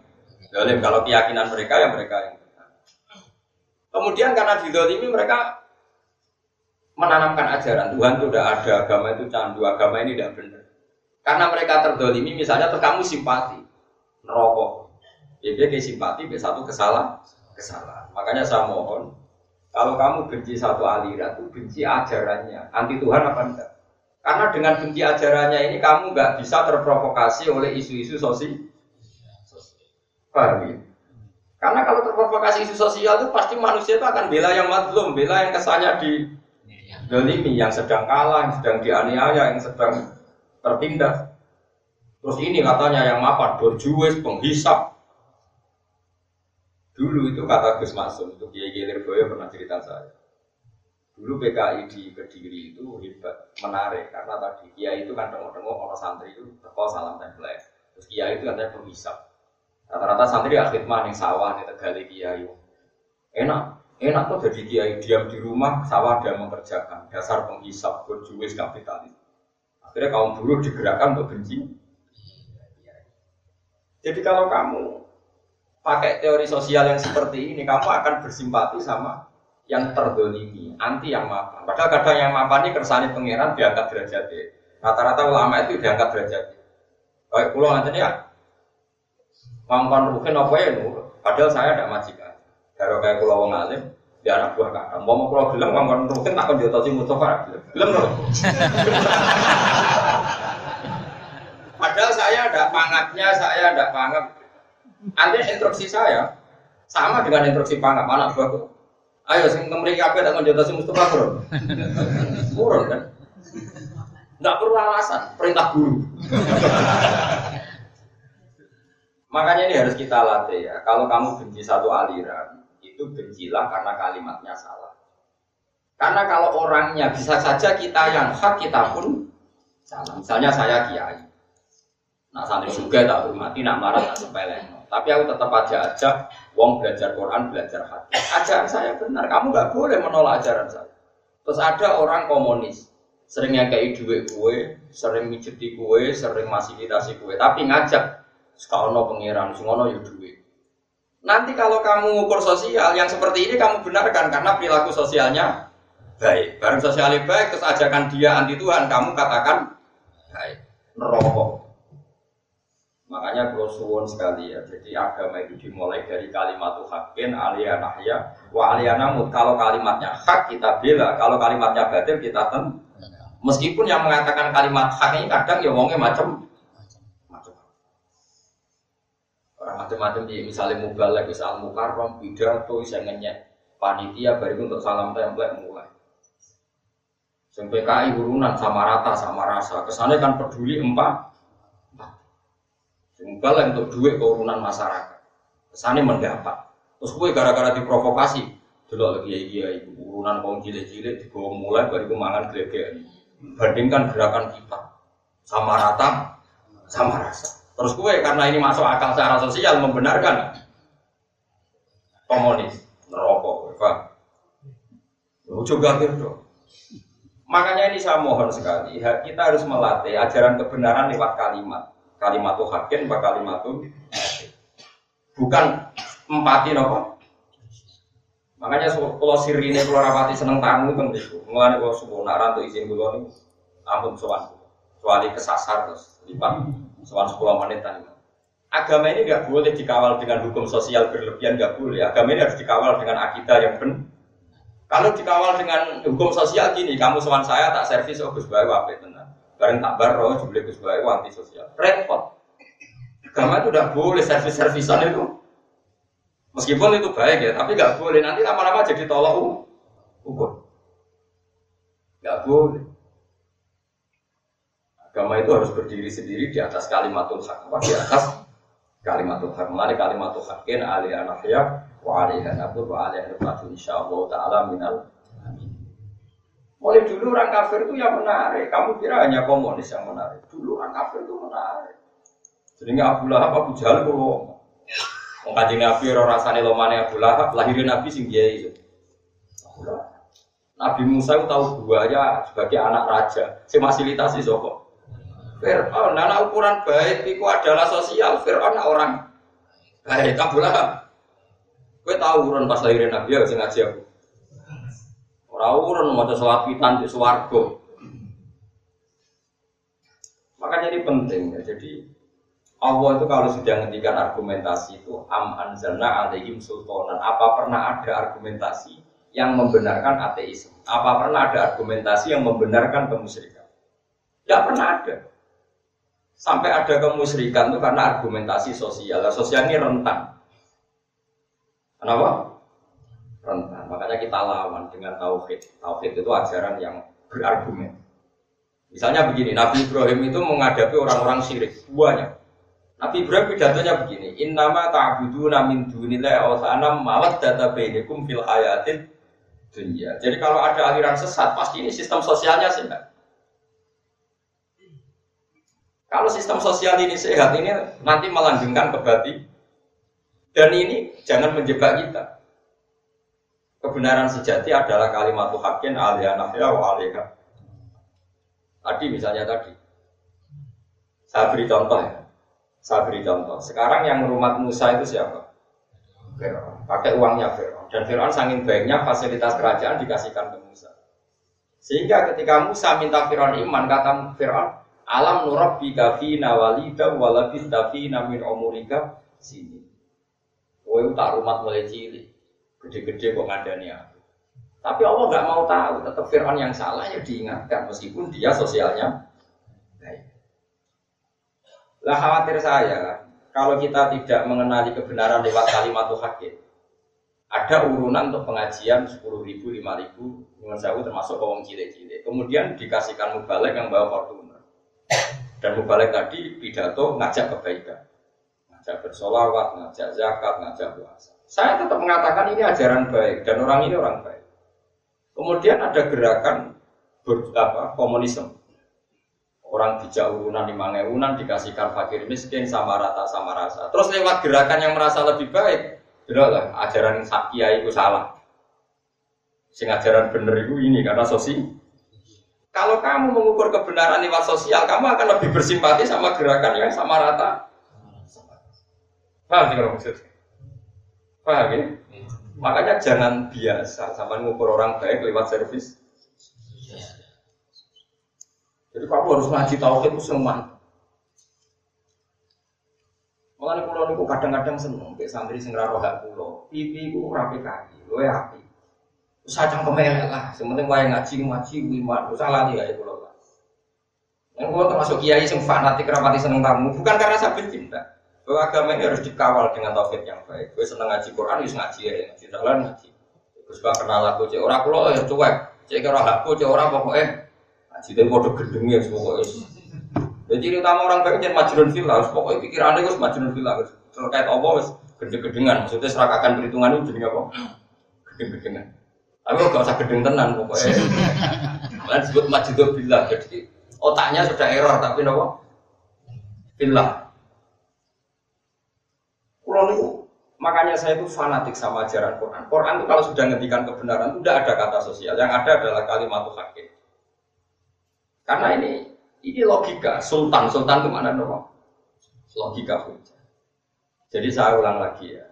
dolim. Kalau keyakinan mereka, yang mereka yang benar. Kemudian karena didolimi mereka menanamkan ajaran Tuhan itu udah ada, agama itu candu, agama ini tidak benar. Karena mereka terdolimi, misalnya terus kamu simpati, nerokok. Jadi dia simpati, satu kesalahan, kesalahan. Makanya saya mohon, kalau kamu benci satu aliran itu benci ajarannya, anti Tuhan apa enggak? Karena dengan benci ajarannya ini kamu nggak bisa terprovokasi oleh isu-isu sosial. Paham ya? Karena kalau terprovokasi isu sosial itu pasti manusia itu akan bela yang madlum, bela yang kesannya di dolimi, yang sedang kalah, yang sedang dianiaya, yang sedang tertindas. Terus ini katanya yang mapan, berjuis, penghisap, Dulu itu kata Gus Masum, itu Kiai Kiai Lirboyo pernah cerita saya. Dulu PKI di Kediri itu hebat, menarik karena tadi kiai itu kan tengok-tengok orang santri itu teko salam template. Terus kiai itu katanya penghisap. Rata-rata santri akhir mah nih sawah nih tegali kiai. Enak, enak tuh jadi kiai diam di rumah sawah dia mengerjakan dasar penghisap berjuis kapitalis. Akhirnya kaum buruh digerakkan untuk benci. Jadi kalau kamu pakai teori sosial yang seperti ini, kamu akan bersimpati sama yang terdolimi, anti yang mapan. Padahal kadang yang mapan ini kersani pangeran diangkat derajat Rata-rata ulama itu diangkat derajat. Kayak pulau nanti ya, mangkon rukin apa ya nur. Padahal saya ada majikan. Kalau kayak pulau wong alim, di anak buah kakak. Mau mau pulau bilang mangkon rukin tak kau si Mustafa. Bilang loh. Padahal saya ada pangapnya, saya ada pangap. Nanti instruksi saya sama dengan instruksi pangap anak buahku. Ayo sing kemriki kabeh tak si Mustafa turun. Turun kan? Enggak perlu alasan, perintah guru. Makanya ini harus kita latih ya. Kalau kamu benci satu aliran, itu bencilah karena kalimatnya salah. Karena kalau orangnya bisa saja kita yang hak, kita pun salah. Misalnya saya kiai. Nah santri juga tak hormati, nak marah tak sepele. Tapi aku tetap aja ajak wong belajar Quran, belajar hadis. Ajaran saya benar, kamu nggak boleh menolak ajaran saya. Terus ada orang komunis, sering kayak duit kue, sering mijeti kue, sering fasilitasi kue, tapi ngajak sekolah pengiran, sekolah yuk duit. Nanti kalau kamu ngukur sosial yang seperti ini kamu benarkan karena perilaku sosialnya baik. Barang sosialnya baik terus ajakan dia anti Tuhan, kamu katakan baik. Nerokok. Makanya kalau sekali ya. Jadi agama itu dimulai dari kalimat hakin alia nahya wa alia namut. Kalau kalimatnya hak kita bela, kalau kalimatnya batil kita ten. Meskipun yang mengatakan kalimat hak ini kadang ya wongnya macam macam. Orang macam-macam di misalnya mubalek, misal mukarrom, pidato, ngenyek panitia baru untuk salam template mulai. Sampai PKI urunan sama rata sama rasa. Kesannya kan peduli empat yang untuk duit keurunan masyarakat. Kesannya mendapat. Terus gue gara-gara diprovokasi. Dulu lagi ya iya urunan kaum cilik-cilik dibawa mulai dari kemangan gede Bandingkan gerakan kita sama rata, sama rasa. Terus gue karena ini masuk akal secara sosial membenarkan komunis, merokok, Pak. Coba dong. Makanya ini saya mohon sekali, kita harus melatih ajaran kebenaran lewat kalimat kalimat tuh hakin apa kalimat tuh bukan empati nopo makanya kalau sirine kalau rapati seneng tamu kan itu mulai kalau subuh naran tuh izin dulu nih ampun soal kecuali kesasar terus lipat soal sepuluh menit tadi. Agama ini nggak boleh dikawal dengan hukum sosial berlebihan nggak boleh. Agama ini harus dikawal dengan akidah yang benar kalau dikawal dengan hukum sosial gini kamu soal saya tak servis oh gus bawa apa itu Bareng tak baro jumlah Gus Bayu anti sosial. Repot. Agama itu tidak boleh servis-servisan itu. Meskipun itu baik ya, tapi nggak boleh nanti lama-lama jadi tolak ukur. Nggak boleh. Agama itu harus berdiri sendiri di atas kalimatul hak, di atas kalimatul hak. Mari kalimatul hakin alih anafiyah wa alih anabur wa alih anabur insyaallah taala minal Mulai dulu orang kafir itu yang menarik. Kamu kira hanya komunis yang menarik. Dulu orang kafir itu menarik. Sehingga Abu Lahab, Abu Jahal kalau Mengkaji Nabi orang rasanya lomane Abu Lahab, lahirin Nabi sing dia itu. Nabi Musa itu tahu buaya sebagai anak raja. Si fasilitasi sopo. Fir'aun, nah ukuran baik itu adalah sosial. Fir'aun orang baik. Abu Lahab. Gue tahu ukuran pas lahirin Nabi ya, sing ngaji aku. Ora urun maca selawat witan di swarga. Makanya ini penting ya. Jadi Allah itu kalau sudah ngendikan argumentasi itu am anzalna alaihim sultanan. Apa pernah ada argumentasi yang membenarkan ateisme? Apa pernah ada argumentasi yang membenarkan kemusyrikan? Tidak pernah ada. Sampai ada kemusyrikan itu karena argumentasi sosial. Sosial ini rentan. Kenapa? Makanya kita lawan dengan tauhid. Tauhid itu ajaran yang berargumen. Misalnya begini, Nabi Ibrahim itu menghadapi orang-orang syirik, buahnya. Nabi Ibrahim pidatonya begini, Innama ta'buduna min dunillahi awsana mawad data bainakum fil hayatin dunia. Jadi kalau ada aliran sesat, pasti ini sistem sosialnya sehat. Kalau sistem sosial ini sehat, ini nanti melanggengkan kebati. Dan ini jangan menjebak kita. Kebenaran sejati adalah kalimat hakin aliyah nafya wa aliyah. Tadi misalnya tadi. Saya beri contoh ya. Saya beri contoh. Sekarang yang rumah Musa itu siapa? Fir'aun. Pakai uangnya Fir'aun. Dan Fir'aun saking baiknya fasilitas kerajaan dikasihkan ke Musa. Sehingga ketika Musa minta Fir'aun iman, kata Fir'aun, alam nurabbi kafina walida walabis tafina min umurika sini. Kowe tak rumah mulai cilik. Gede-gede kok ngadani aku. Tapi Allah nggak mau tahu, tetap Fir'aun yang salah ya diingatkan meskipun dia sosialnya baik. Lah khawatir saya, kalau kita tidak mengenali kebenaran lewat kalimat hakim, ada urunan untuk pengajian 10 ribu, 5 ribu, dengan jauh termasuk kawang cilik-cilik. Kemudian dikasihkan mubalek yang bawa Fortuner. Dan mubalek tadi pidato ngajak kebaikan. Ngajak bersolawat, ngajak zakat, ngajak puasa. Saya tetap mengatakan ini ajaran baik dan orang ini orang baik. Kemudian ada gerakan ber, apa, komunisme orang bijak urunan lima ngewunan dikasihkan fakir miskin sama rata sama rasa. Terus lewat gerakan yang merasa lebih baik, benar lah ajaran sakia itu salah. Sing ajaran bener itu ini karena sosi. Kalau kamu mengukur kebenaran lewat sosial, kamu akan lebih bersimpati sama gerakan yang sama rata. Paham sih kalau maksud? Paham ya? Makanya jangan biasa sama mengukur orang baik lewat servis jadi kamu harus ngaji tauhid itu semua. Mengenai pulau niku kadang-kadang seneng, kayak santri sing raro hak pulau. Pipi ku rapi kaki, lo ya api. Sajang kemelek lah, sementing wae ngaji ngaji lima, salah dia ya pulau lah. Yang pulau termasuk kiai sing fanatik rapati seneng tamu, bukan karena saya cinta. Bahwa agama ini harus dikawal dengan tauhid yang baik. Gue seneng ngaji Quran, harus ngaji ya, ngaji dalan ngaji. Terus gak kenal aku cek orang pulau ya cuek, cek kira aku cek orang pokoknya Cita bodoh gendengnya semua es. Jadi ciri utama orang baik jangan majnun villa, pokoknya pikirannya harus majnun villa, terkait apa wes gedeng-gedengan, maksudnya serakakan perhitungan itu jadi apa? Gedeng-gedengan. Tapi gak usah gedeng tenan pokoknya. Malah disebut majnun villa, jadi otaknya sudah error tapi nopo villa. Kulo niku makanya saya itu fanatik sama ajaran Quran. Quran itu kalau sudah ngendikan kebenaran itu tidak ada kata sosial, yang ada adalah kalimat hakim. Karena ini ini logika sultan sultan ke mana dong? Logika hujah. Jadi saya ulang lagi ya.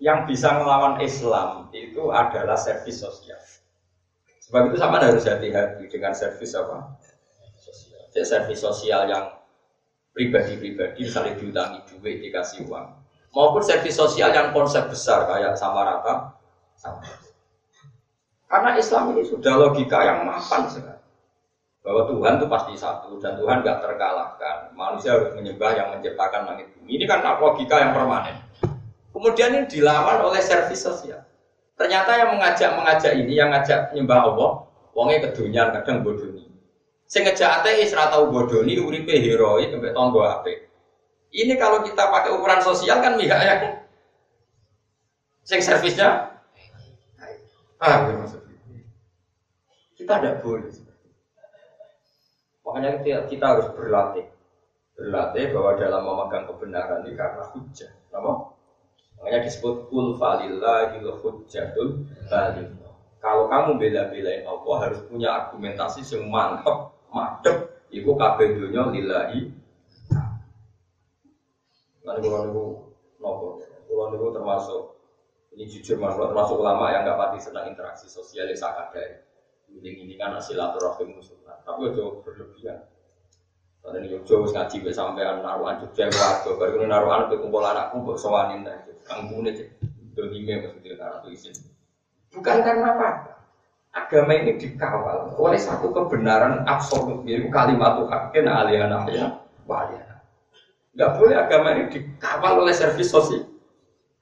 Yang bisa melawan Islam itu adalah servis sosial. Sebab itu sama harus hati-hati dengan servis apa? Sosial. Jadi servis sosial yang pribadi-pribadi misalnya diutangi duit dikasih uang maupun servis sosial yang konsep besar kayak sama rata sama karena Islam ini sudah logika yang mapan sekali. Bahwa Tuhan itu pasti satu dan Tuhan gak terkalahkan. Manusia harus menyembah yang menciptakan langit bumi. Ini kan logika yang permanen. Kemudian ini dilawan oleh servis sosial. Ternyata yang mengajak-mengajak ini, yang ngajak menyembah Allah, wongnya kedunian kadang bodoni. Sing ngejak ateis ra tau bodoni uripe heroik sampai tonggo ape. Ini kalau kita pakai ukuran sosial kan mihak ya. Sing servisnya Paham ya maksudnya? Kita tidak boleh. Makanya kita, kita harus berlatih. Berlatih bahwa dalam memegang kebenaran ini karena hujah. Apa? Makanya disebut kul falillahil hujjatul baligh. Kalau kamu bela-belain Allah harus punya argumentasi yang madep, iku kabeh dunya lillahi. Nanti kalau niku nopo, kalau niku termasuk ini jujur mas, termasuk ulama yang nggak pati senang interaksi sosial yang sangat dari ini ini kan silaturahim musuh. Tapi itu berlebihan. Tadi ini Jogja wis ngaji be sampean naruhan Jogja warga baru ini naruhan be kumpul anakku mbok sowanin ta kampung ini dolime maksudnya narah izin bukan karena apa agama ini dikawal oleh satu kebenaran absolut yaitu kalimat Tuhan aliyana ya waliyana nggak boleh agama ini dikawal oleh servis sosial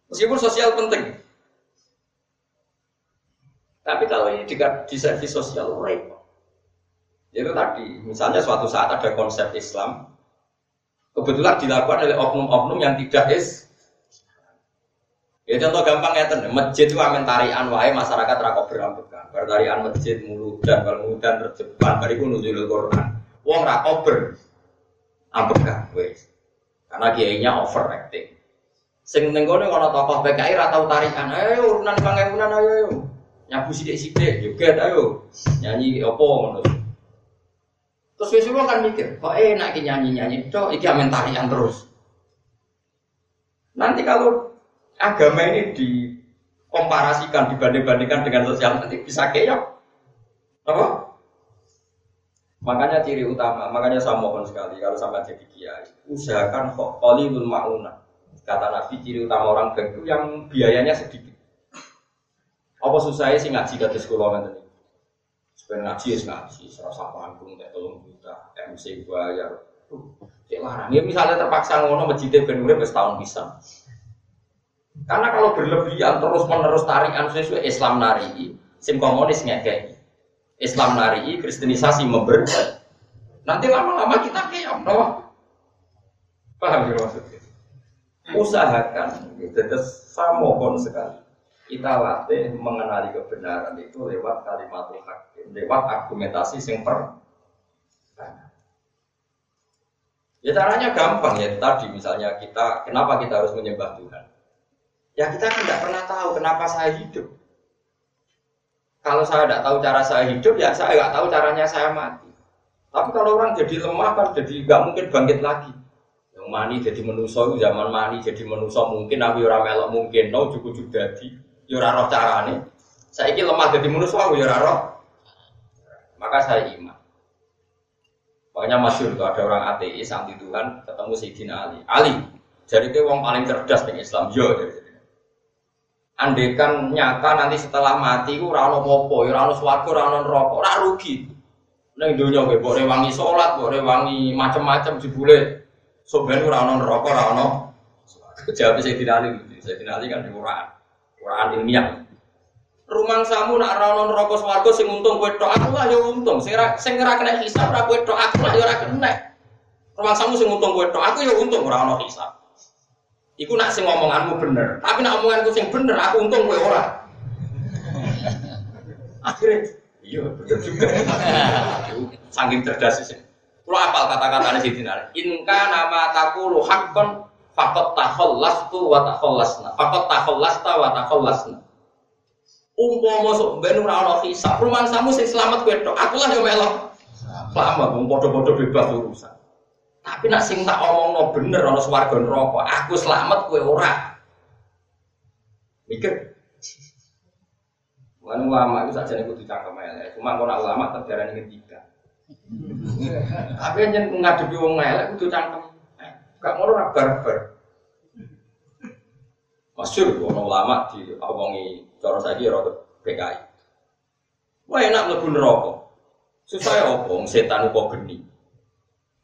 Meskipun sosial penting. Tapi kalau ini di, di servis sosial repot. Itu tadi, misalnya suatu saat ada konsep Islam, kebetulan dilakukan oleh oknum-oknum yang tidak is. Ya contoh gampang ya ten, masjid itu amen tarian wae masyarakat rakok berambekan. Bertarian masjid mulu dan kalau dan terjepan bariku nuzulul Quran. Wong rakok ber ambekan wes. Karena kiainya overacting. Sing ning kono tokoh PKI ra tau tarian. Ayo urunan pangemunan ayo ayo. Nyabu sithik-sithik juga ayo. Nyanyi apa ngono. Terus wis kan mikir, kok enak nyanyi-nyanyi tok iki amen tarian terus. Nanti kalau agama ini dikomparasikan, dibanding-bandingkan dengan sosial nanti bisa keok. Apa? Makanya ciri utama, makanya saya mohon sekali kalau sama jadi kiai, usahakan qalilul mauna. Kata Nabi ciri utama orang itu yang biayanya sedikit. Apa susahnya sih ngaji kata sekolah nanti? Sebenarnya ngaji ya ngaji, serasa panggung, kayak tolong juta, MC bayar. Cek larang. Ya misalnya terpaksa ngono masjidnya ben urip setahun bisa. Karena kalau berlebihan terus menerus tarikan sesuai Islam nari, sim komunis ngekei. Islam nari, kristenisasi memberi. Nanti lama-lama kita kayak no. Paham ya maksudnya? Usahakan. Terus saya mohon sekali. Kita latih mengenali kebenaran itu lewat kalimat hakim, lewat argumentasi yang per. Ya caranya gampang ya tadi misalnya kita kenapa kita harus menyembah Tuhan? Ya kita kan tidak pernah tahu kenapa saya hidup. Kalau saya tidak tahu cara saya hidup, ya saya nggak tahu caranya saya mati. Tapi kalau orang jadi lemah kan jadi nggak mungkin bangkit lagi. Yang mani jadi menuso zaman mani jadi menuso mungkin, tapi orang melok mungkin, no cukup cukup jadi, yura ya roh carane. Saya ini lemah jadi menuso, yura ya roh. Maka saya iman. Makanya masyur itu ada orang ateis anti Tuhan ketemu Sayyidina Ali. Ali, jadi dia orang paling cerdas di Islam. Yo, jadi Andekan nyata nanti setelah mati ku ora ono apa ya ora ono swarga, ora ono neraka, ora rugi. Ning donya kowe mbok rewangi salat, mbok rewangi macam-macam jebule sok ben ora ono neraka, ora ono Jawab saya tidak Ali, saya tidak Ali kan di Quran, Quran ilmiah. Rumang samu nak ora ono neraka swarga sing untung kowe tok, aku lah ya untung. Sing ora sing ora kena hisab ora kowe tok, aku lah ya ora kena. Rumang samu sing untung kowe tok, aku ya untung ora ono hisab. Iku nak sing ngomonganmu bener, tapi nak omonganku sing bener, aku untung kowe ora. Akhirnya, iya bener juga. Saking cerdas sih. Kalau apal kata-katanya si Dinar, inka nama takulu hakon fakot tu wa takhollasna. Fakot takhallasta wa takhollasna. Umpama sok ben ora ana hisab, rumah samu sing selamat kowe tok. Aku lah yo. Selamat, wong padha-padha bebas urusan. Tapi nak sing tak omongno bener ana swarga neraka, aku selamat kowe ora. Mikir. Wan ulama itu saja kudu cangkem elek. Cuma kalau ulama terdarani ketiga. Tapi yang ngadepi wong elek kudu cangkem. Gak ngono ora barbar. Masyur ono ulama di omongi cara saiki rada PKI. Wah enak mlebu neraka. Susah ya opong setan upo geni.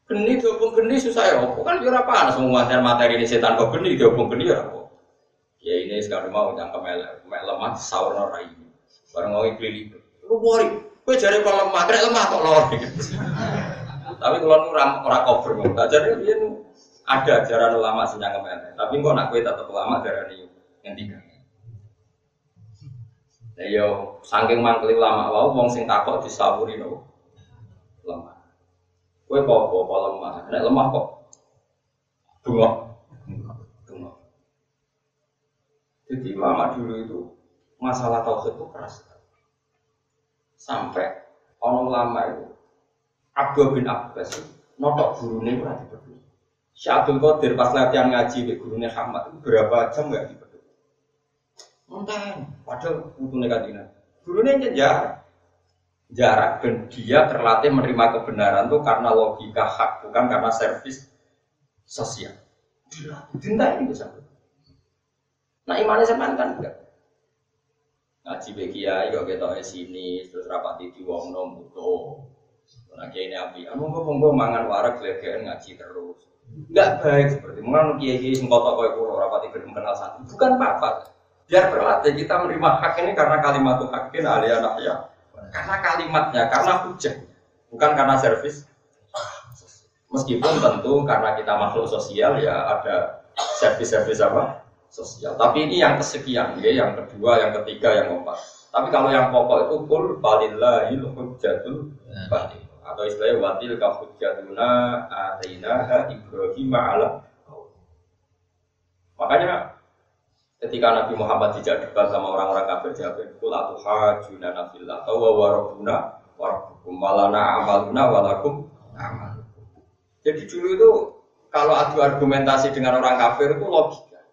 Geni diopong geni susah ya apa? Kan jurah panas semua materi ini setan kok geni diopong geni ya apa? Ya ini sekarang mau yang kemel, kemel lemah sahur norai. Barang mau ikli lu bori, gue cari kalau lemah, kena lemah kok lor. Tapi kalau orang orang cover mau, jadi dia ada ajaran ulama sih yang kemel. Tapi kok nak gue tetap ulama darah yang tiga. Ya yo, saking mangkeli ulama, wow, wong sing takut disaburi no, lemah. Kue kok kok lemah, nek lemah kok bunga, bunga. Jadi lama dulu itu masalah tauhid itu keras sampai orang lama itu Abdul bin Abbas notok gurunya itu nanti. Syekh Abdul Qadir pas latihan ngaji di gurunya Hamad itu berapa jam nggak dipeduli. Entah, padahal butuh negatifnya. Gurunya ngejar, jarak dan dia terlatih menerima kebenaran itu karena logika hak bukan karena servis sosial. Dinta ini bisa. Nah imannya sama kan enggak. Ngaji bekia, yo kita sini terus rapati di wong nom butuh. Nah ini api, anu gue monggo mangan warak legean ngaji terus. Enggak baik seperti mana kiai kiai sing kota kau kulo belum kenal satu. Bukan apa-apa. Biar berlatih kita menerima hak ini karena kalimat hakin anak ya karena kalimatnya, karena hujan, bukan karena servis. Meskipun tentu karena kita makhluk sosial ya ada servis-servis apa sosial. Tapi ini yang kesekian, ya, yang kedua, yang ketiga, yang keempat. Tapi kalau yang pokok itu kul balillahil hujjatul batil atau istilahnya watil hujjatuna atainaha Ibrahim ala Makanya ketika Nabi Muhammad tidak debat sama orang-orang kafir jawab kul atuhajuna nafillah atau wa warabuna warabukum walana amaluna walakum amal. Jadi dulu itu kalau adu argumentasi dengan orang kafir itu logika.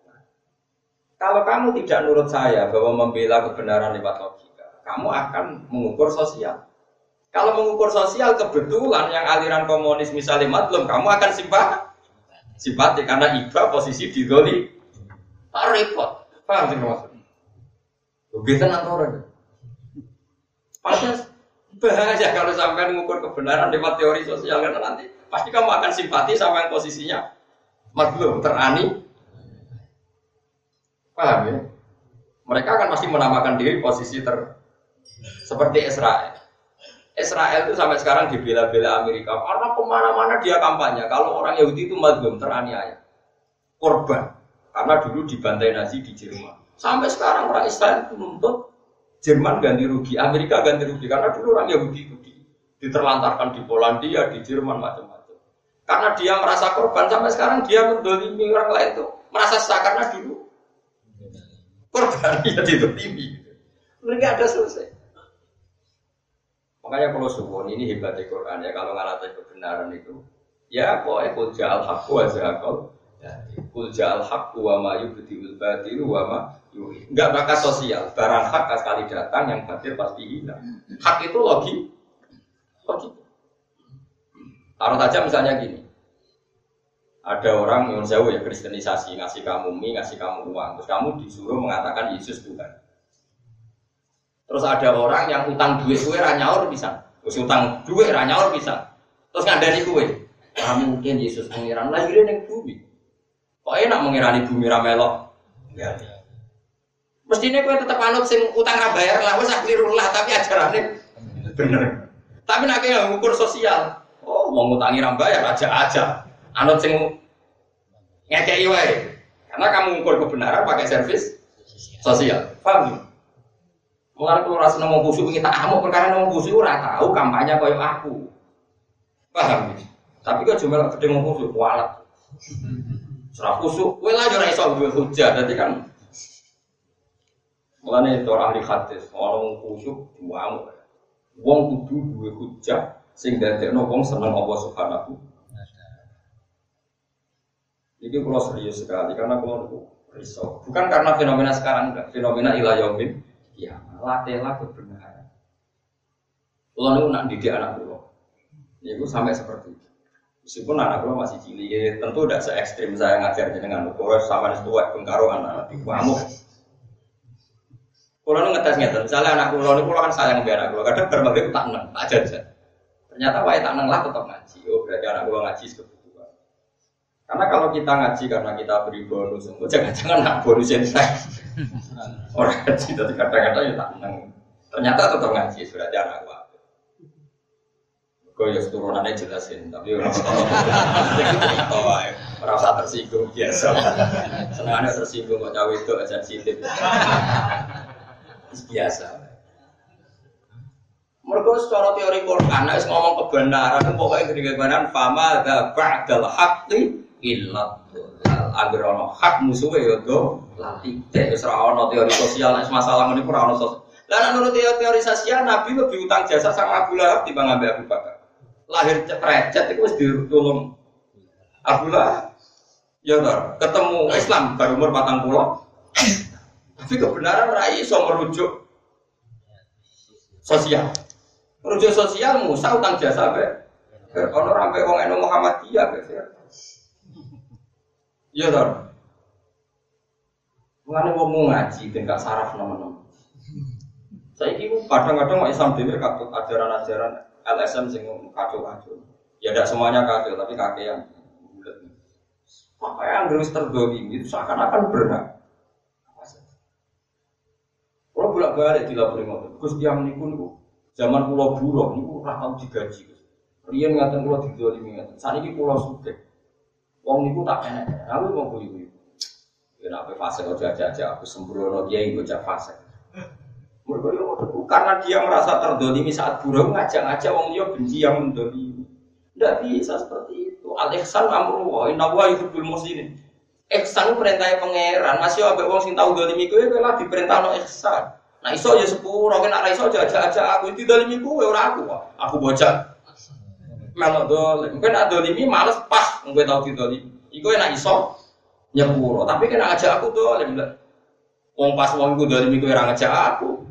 Kalau kamu tidak nurut saya bahwa membela kebenaran lewat logika, kamu akan mengukur sosial. Kalau mengukur sosial kebetulan yang aliran komunis misalnya matlum, kamu akan simpati. Simpati karena iba posisi di doli. Tak repot. Paham sih maksudnya? Lebih tenang orang. Pasti bahaya kalau sampai mengukur kebenaran lewat teori sosial karena nanti pasti kamu akan simpati sama yang posisinya maklum terani Paham ya? Mereka akan masih menamakan diri posisi ter seperti Israel. Israel itu sampai sekarang dibela-bela Amerika karena ke mana-mana dia kampanye. Kalau orang Yahudi itu madlum teraniaya, korban karena dulu dibantai Nazi di Jerman. Sampai sekarang orang Israel itu menuntut Jerman ganti rugi, Amerika ganti rugi karena dulu orang Yahudi itu diterlantarkan di Polandia, di Jerman macam-macam. Karena dia merasa korban sampai sekarang dia mendolimi orang lain itu merasa sah karena dulu Korban ya ditutimi. Mereka ada selesai. Makanya kalau suwon ini hebatnya Quran ya kalau ngalatai kebenaran itu ya pokoknya kul ja'al haqqu wa zahaqal kul ja'al haqqu wa ma yubdiul batilu wa ma Enggak bakal sosial, barang hak sekali datang yang batil pasti hilang. Hak itu logi, logi. Taruh saja misalnya gini, ada orang yang jauh ya kristenisasi ngasih kamu mie ngasih kamu uang. Terus kamu disuruh mengatakan Yesus Tuhan. Terus ada orang yang utang duit kue ranyaur bisa. Terus utang duit ranyaur bisa. Terus ngandani kue. Kamu mungkin Yesus pengiran lahirin yang bumi kok enak mengirani bumi ramelok ya mestinya kue tetap anut sing utang bayar lah wes lah tapi ajarannya bener tapi nak yang ngukur sosial oh mau ngutangi bayar aja aja anut sing ngekei wae. Karena kamu ngukur kebenaran pakai servis sosial. Paham? Mulai kalau rasa nemu busuk kita amuk perkara nemu busuk ora tahu kampanye koyo aku. Paham? Tapi kok cuma gede ngomong busuk kualat. Serah busuk, kowe lah ora iso duwe hujah. Dadi kan Mulane itu ahli hadis, orang kusuk diwamu. Wong kudu duwe hujah sing dadekno wong seneng Allah Subhanahu ini kalau serius sekali karena kalau risau. Bukan karena fenomena sekarang enggak, fenomena ilayomin. Ya, latihlah kebenaran. Kalau itu nak didik anak ya itu sampai seperti itu. Meskipun anak pulau masih cilik, ya, tentu tidak se ekstrim saya ngajar dengan pulau sama itu tuwek bengkaro anak di kamu. Kalau ngetes ngetes, misalnya anak ini pulau kan sayang biar anak kadang berbagai tak neng, tak aja Ternyata wae tak neng lah tetap ngaji. Oh berarti anak pulau ngaji sebetulnya. Karena kalau kita ngaji karena kita beri bonus, jangan-jangan nak bonus yang saya. Orang ngaji tapi kadang-kadang ya tak menang. Ternyata tetap ngaji sudah jarang apa. Kau ya turunannya jelasin, tapi orang tahu merasa tersinggung biasa. Senangnya tersinggung kok cawe itu aja sensitif. Biasa. Mereka secara teori Quran, ngomong kebenaran, pokoknya kebenaran, fama da ba'dal haqqi ilat agar ono hak musuh ya do latih teh ora ono teori sosial masalah ngene ora ono lah menurut teori sosial nabi lebih utang jasa sama Abu Lahab ambil Abu Bakar lahir ceprecet itu wis ditulung. Abu Lahab ya toh ketemu Islam baru umur patang pulau tapi kebenaran rai iso merujuk sosial. Merujuk sosial Musa utang jasa be ono rampe wong eno Muhammadiyah be Iya toh. Mengenai mau ngaji gak saraf nama-nama. Saya ini kadang-kadang Islam dhewe katut ajaran-ajaran LSM sing kacau-kacau. Ya tidak semuanya kacau, tapi kakek. Maka yang terus terdolimi itu seakan-akan berat. Kalau bolak balik di lapor ngotot, Gus tiang niku zaman pulau buruh niku ora digaji. Rian ngatain pulau didolimi ngatain. Saat ini pulau sudah. Wong niku tak enak, aku mau kuyu. Ya apa fase kau aja-aja aku sembrono dia yang bocah fase. Mereka karena dia merasa terdolimi saat burung ngajak-ngajak wong dia benci yang mendolimi. Tidak bisa seperti itu. Al ihsan amru wa inna wa yuhibbul muslimin. Ihsan perintahnya pangeran. Masih ada wong sing tahu dolimi kowe kowe lagi perintah no ihsan. Nah iso ya sepuro, kena iso aja-aja aku itu dolimi kowe ora aku. Aku bocah melok dolim. Mungkin ada dolimi males pas mungkin tahu didolimi. Iku enak iso nyepuro. Tapi kena aja aku dolim. Wong pas wong iku dolimi kowe ora ngajak aku.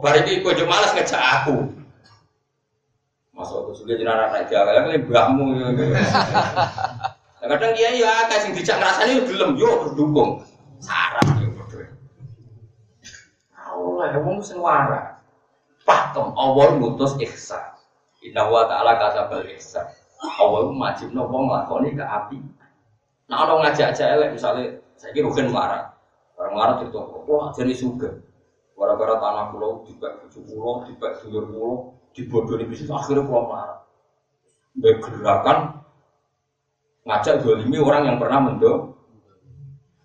Kok bareng iki kowe malas ngejak aku. Masuk ke sudah jenara naik jaga, kan ini mbahmu. Kadang dia ya kasih dijak ngerasani gelem yo berdukung. Sarap yo berdua. Allah, wong sing waras. Pakem Allah ngutus ihsan. Inna wa ta'ala kasabal ihsan. Allah majibno wong nglakoni ke api. Nah, orang ngajak-ajak elek misalnya saya kira rugen marah. Orang marah cerita, wah jadi suga. Gara-gara tanah pulau, dibek bujuk pulau, dibek dulur pulau, dibodohi bisnis, akhirnya pulau marah. Bergerakan ngajak dolimi orang yang pernah mendo.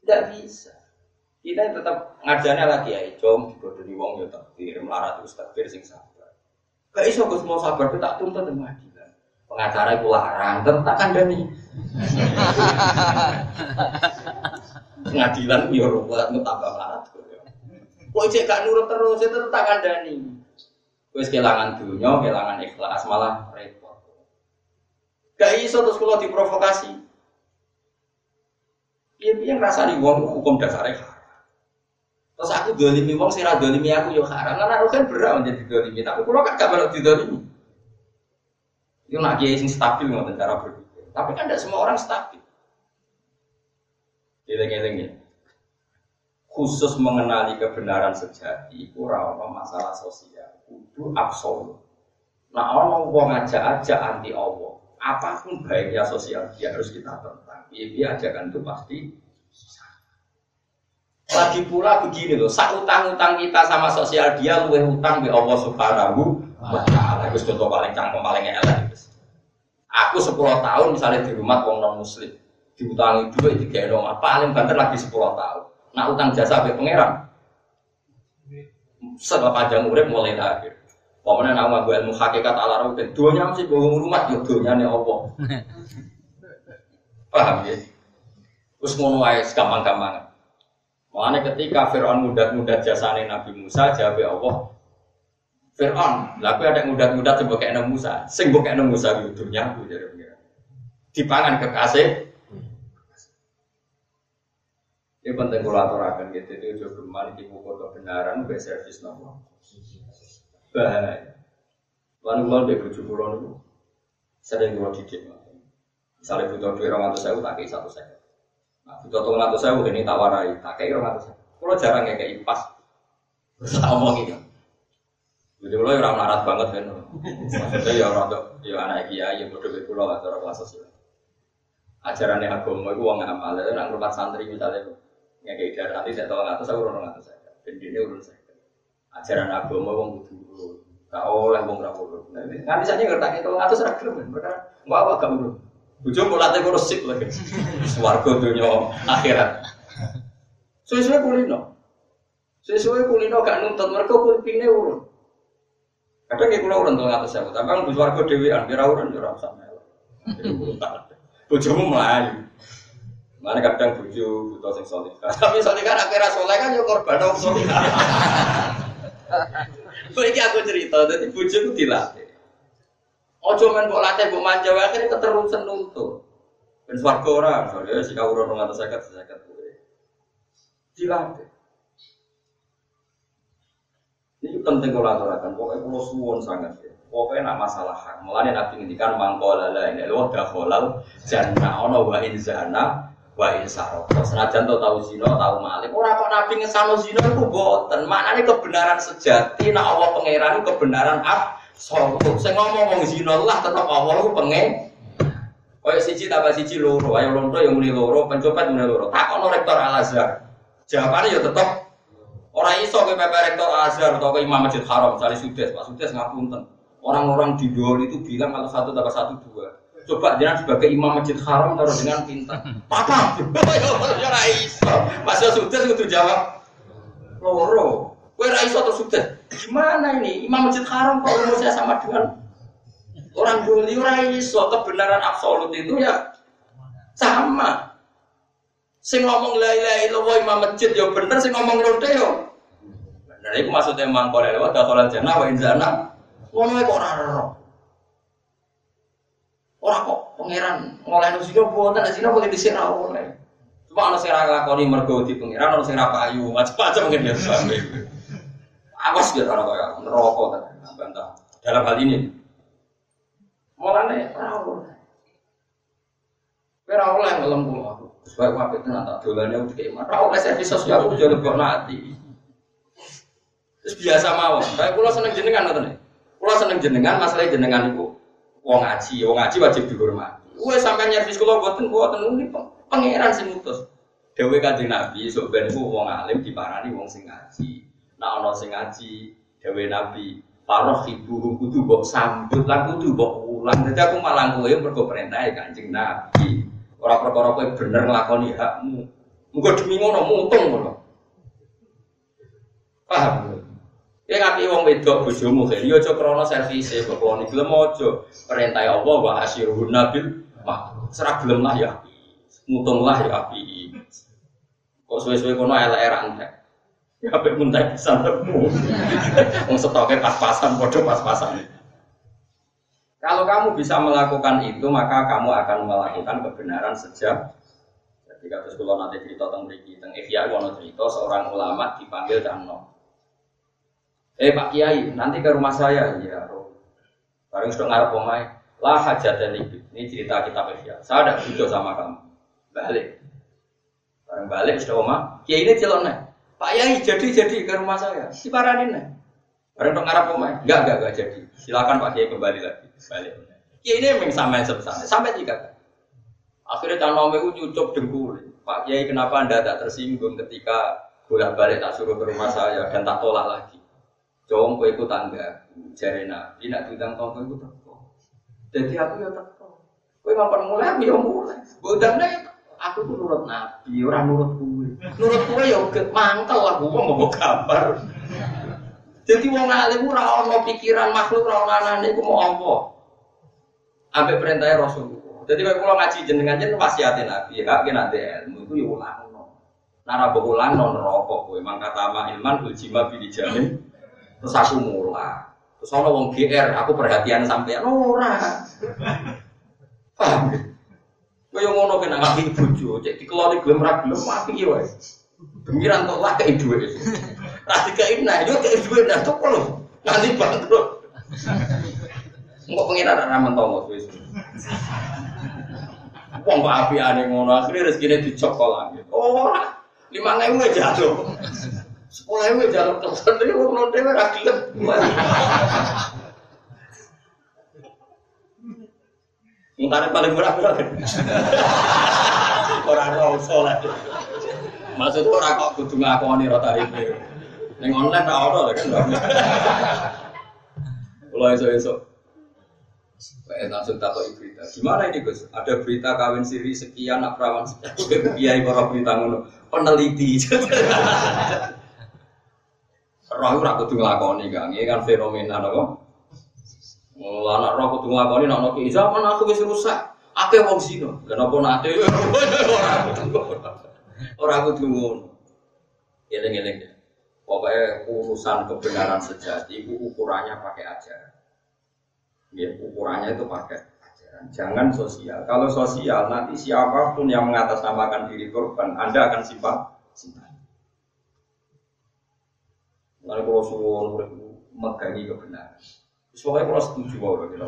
Tidak bisa. Kita tetap ngajarnya lagi ya, com, dibodohi wong ya takdir, melarat terus takdir sing sabar. Gak iso Gus mau sabar, kita tak tuntut pengadilan. Pengacara itu larang, tetap kan dani. Pengadilan biar ruwet, tambah melarat. Kok cek gak nurut terus itu tetap kandani. Wis kehilangan dunia, kehilangan ikhlas malah repot. Gak iso terus kalau diprovokasi. Iya piye ngerasa di wong hukum dasarnya haram. Terus aku dolimi wong sing ra dolimi aku yo haram. Karena aku kan berat menjadi dolimi, tapi kalau kan gak di didolimi. Itu nak kiai sing stabil ngoten cara berpikir. Tapi kan tidak semua orang stabil. Eleng-eleng ya khusus mengenali kebenaran sejati itu rawan masalah sosial itu absolut. Nah orang mau ngajak-ajak anti Allah apa pun baiknya sosial dia harus kita tentang. Iya dia ajakan itu pasti lagi pula begini loh sak utang-utang kita sama sosial dia luwe utang di Allah subhanahu wa ta'ala. Itu contoh paling cangkem paling elek aku 10 tahun misalnya di rumah orang non muslim diutangi itu kayak apa paling banter lagi 10 tahun Nak utang jasa be pangeran. Sebab panjang urip mulai akhir. Pokoknya nama gue ilmu hakikat ala dan duanya mesti bohong rumah ya duanya nih opo. Paham ya? Terus ngono wae gampang-gampang. Makanya ketika Fir'aun mudat-mudat jasane Nabi Musa, jawab Allah, Fir'aun, lalu ada mudat-mudat coba kayak Musa, sing kayak Musa itu dunia aku jadi Dipangan kekasih, ini penting kalau aturakan gitu, itu juga geman di buku kebenaran, be servis nopo. Bahaya. Lalu kalau dia bujuk pulau itu, sering kalau didik. Misalnya butuh duit orang atau saya, kayak satu saya. Nah, butuh tolong atau saya, ini tawarai, kayak orang atau saya. Kalau jarang ya kayak pas, sama gitu. Jadi lo orang melarat banget kan, maksudnya ya orang tuh, ya anak kiai, ya bodoh pulau atau orang kelas sosial. Ajarannya agama itu uang amal, itu nak rumah santri misalnya, Ya kayak nanti saya nggak tahu saya urun tahu saya. Dan ini urun saya. Ajaran agama wong kudu Gak oleh wong ra urun. Nanti saja ngerti itu nggak tahu seragam kan. Mereka nggak apa gak urun. Mau latih kurus sip lagi. Swargo dunia akhirat. Sesuai kulino. Sesuai kulino gak nuntut mereka kulpine urun. Kadang ya kulo urun tuh ngatus saya. Tapi kan bus warga dewi an kira urun usah melu. Bojomu melayu. Mana kadang buju butuh sing soleh. Tapi soleh kan akhirnya soleh kan ya korban dong soleh. Ini aku cerita, jadi buju itu dilatih. Ojo main kok latih kok manja, akhirnya keterusan nuntut. Ben swarga ora, soalnya si kau urun ngantos sekat sekat gue. Dilatih. Ini penting kalau aturakan, pokoknya kalau suwon sangat ya. Pokoknya nak masalah hak. Mulanya nabi ngendikan mangkola lah ini loh dah kolal jannah ono wa inzana wa insaro. Senajan to tahu zina, tahu malik. Ora kok nabi ngesano zina iku boten. Maknane kebenaran sejati nek Allah pangeran kebenaran absolut. Sing ngomong wong zina lah tetep Allah ku pengen. Kaya siji tambah siji loro, ayo lonto yang muni loro, pencopet muni loro. Takono rektor Al Azhar. Jawabannya ya tetep orang iso ke PP rektor Al Azhar atau ke Imam Masjid Haram, misalnya Sudes, Pak Sudes ngapunten. Orang-orang di Dol itu bilang kalau satu tambah satu dua. Coba jangan sebagai imam masjid haram atau dengan pintar. Papa, ya iso. Mas sudah sudah jawab. Loro. Kue raiso atau sudah? Gimana ini? Imam masjid haram kok umur saya sama dengan orang dulu raiso kebenaran absolut itu ya sama. Sing ngomong la ilaha illallah imam masjid ya bener, sing ngomong lonte yo. Nah, itu maksudnya mangkol lewat datolan jannah wa inzana. Ngono kok ora ora. Ora kok pangeran ngoleh sing boten sing boleh disira oleh. Cuma ana sing ora nglakoni mergo di pangeran, ana sing payu, macam-macam mungkin ya. Awas ya ora kaya ta, bantah. Dalam hal ini. Mulane ora oleh. Ora oleh ngelem kula. Sebab apa itu nanti dolane udah kayak mana? Ora oleh servis sosial aku jadi kok nanti. Terus biasa mawon. Kayak kula seneng jenengan ngoten Kula seneng jenengan, masalah jenengan iku wong ngaji, wong ngaji wajib dihormati. Wes sampai nyervis kula boten boten ini pangeran sing mutus. Dewe kanjeng Nabi sok ben wong alim diparani wong sing ngaji. Nah ana sing ngaji, dewe Nabi Paroh ibu kudu mbok sambut lan kudu mbok ulang. Dadi aku malang kowe mergo perintah Kanjeng Nabi. Ora perkara kowe bener nglakoni hakmu. Muga demi ngono mutung ngono. Paham? Ya ngapi wong wedok bojomu kene ya aja krana servise kok keloni gelem aja. Perintah Allah wa asyirun nabil mak. Serah gelem lah ya. Mutung lah ya api. Kok suwe-suwe kono elek ra entek. Ya apik muntai pisan temu. Wong stoknya pas-pasan padha pas-pasan. Kalau kamu bisa melakukan itu, maka kamu akan melakukan kebenaran sejak jadi kata sekolah nanti cerita tentang mriki tentang Ihya ono cerita seorang ulama dipanggil Dano. Eh Pak Kiai, nanti ke rumah saya. Ya, Bareng sudah ngarep omai. Lah hajat dan Ini cerita kita ya. Saya ada butuh sama kamu. Balik. Bareng balik sudah oma. Kiai ini celok nih. Pak Kiai jadi jadi ke rumah saya. Si paranin nih. Bareng dong ngarep omai. Enggak, enggak, enggak jadi. Silakan Pak Kiai kembali lagi. Balik. Kiai ini memang sampai sebesar. Sampai tiga Akhirnya tanah itu cucuk dengkul. Pak Kiai kenapa anda tak tersinggung ketika bolak balik tak suruh ke rumah saya dan tak tolak lagi? Jom kowe iku tangga jare Nabi nak diundang tonggo iku teko. Jadi aku ya teko. Kowe ngapain mulai aku ya mulai. Bodane aku tuh nurut Nabi, ora nurut kowe. Nurut kowe ya mantel lah wong mau gambar. Jadi wong alim ora ono pikiran makhluk ora ono anane iku mau apa. Ambek perintahnya Rasulullah. Jadi kalau kalau ngaji jenengan jen wasiatin Nabi, hak kena ilmu itu ya ulang no. Nara ulang non rokok, memang kata ma ilman uljima bidi jamin Terus aku mulai. Terus ono wong GR, aku perhatian sampai ora. Paham ya? Kaya ngono kena ngapi bojo, cek dikeloni gelem ra gelem api ya wae. Pengiran tok lah kei dhuwit. Ra dikei nah yo kei dhuwit nah tok lho. Nanti bangkrut. Engko pengiran ra mentomo wis. Wong kok apiane ngono, akhire rezekine dicokol langit. Ora. 5000 jatuh. Sekolah itu jalur kesan itu orang dewa rakyat. Mungkin paling murah berapa? Orang tahu soleh. Maksud orang kok kudu ngakoni rota itu. Neng online tak ada kan. Kalau esok-esok Kayak langsung takut berita. Gimana ini Gus? Ada berita kawin siri sekian, nak perawan sekian, kiai para berita ngono. Peneliti. Roh ora kudu nglakoni Kang. Iki kan fenomena napa? Lah nek roh kudu nglakoni nek ono zaman aku wis rusak. Akeh wong zina. Kenapa nate ora kudu ngono. Eling-eling ya. Pokoknya urusan kebenaran sejati itu ukurannya pakai ajaran. Ya, ukurannya itu pakai ajaran. Jangan sosial. Kalau sosial nanti siapa pun yang mengatasnamakan diri korban, Anda akan simpan. Lalu kalau suwon megangi kebenaran. Soalnya kalau setuju bahwa gitu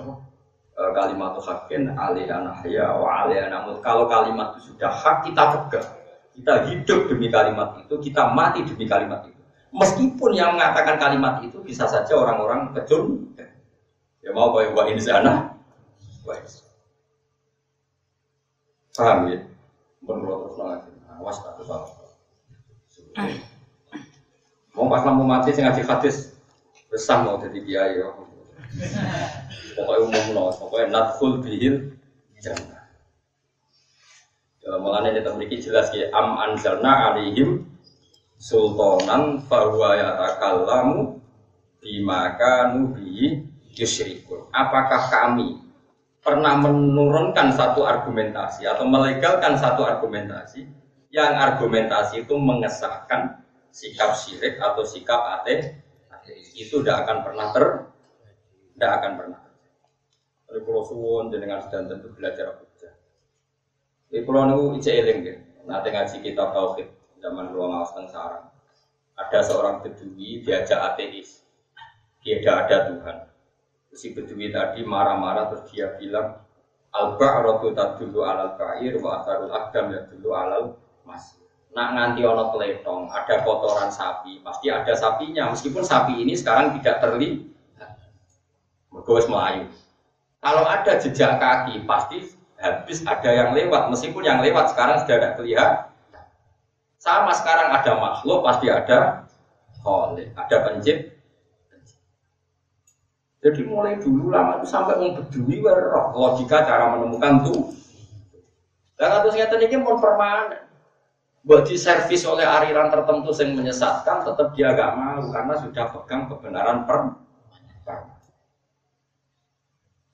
kalimat itu hakin alihana ya wa alihana mut. Kalau kalimat itu sudah hak kita pegang, kita hidup demi kalimat itu, kita mati demi kalimat itu. Meskipun yang mengatakan kalimat itu bisa saja orang-orang kecil, ya mau kayak wa insana, wa Paham ya? Menurut nanti, awas tak salah. Mau pas lampu mati sing ngaji hadis besar mau jadi kiai ya. Pokoknya umum loh, pokoknya not full bihil jannah. Dalam mulanya kita memiliki jelas ya am anzalna alihim sultanan fahuwa yatakallamu bimaka nubi yusyrikun. Apakah kami pernah menurunkan satu argumentasi atau melegalkan satu argumentasi yang argumentasi itu mengesahkan sikap syirik atau sikap ateis itu tidak akan pernah ter tidak akan pernah Tapi kalau suwon dengan sedang tentu belajar kerja. Di pulau nu ice eling deh. Nanti ngaji kitab tauhid zaman ruang awas sarang. Ada seorang bedui diajak ateis. Dia tidak ada Tuhan. Si bedui tadi marah-marah terus dia bilang al ba'ratu tadullu alal ba'ir wa atharul akdam dulu alal mas. Nak nganti ono teletong, ada kotoran sapi, pasti ada sapinya. Meskipun sapi ini sekarang tidak terlihat. Mergos melayu. Kalau ada jejak kaki, pasti habis ada yang lewat. Meskipun yang lewat sekarang sudah tidak kelihatan. Sama sekarang ada makhluk, pasti ada kholik, ada pencipta. Jadi mulai dulu lama itu sampai mau berdui logika cara menemukan tuh. Dan atau ternyata ini mau permanen buat diservis oleh aliran tertentu yang menyesatkan tetap dia agak mau karena sudah pegang kebenaran per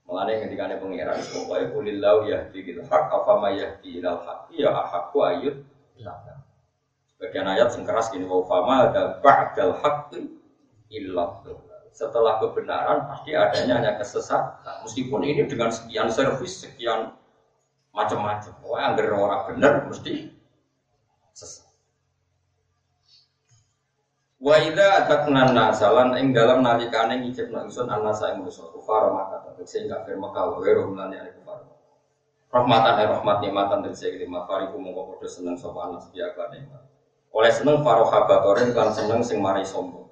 Mengenai ketika ada pengiran, pokoknya kulilau ya di hak apa maya di ilal hak ya ahakku ayat Bagian ayat yang keras gini, wa fama ada ba'dal hak ilah. Setelah kebenaran pasti adanya hanya kesesatan. Meskipun ini dengan sekian servis, sekian macam-macam. Wah, yang orang benar mesti Wa idza atatna nasalan ing dalam nalikane ngicipna ingsun anasa ing manusa kufar maka tegese kafir maka wa lan ya kufar. Rahmatan ya rahmat nikmatan tegese lima fariku mongko padha seneng sapa anas biaka nikmat. Oleh seneng farohabatoren kan seneng sing mari sombong.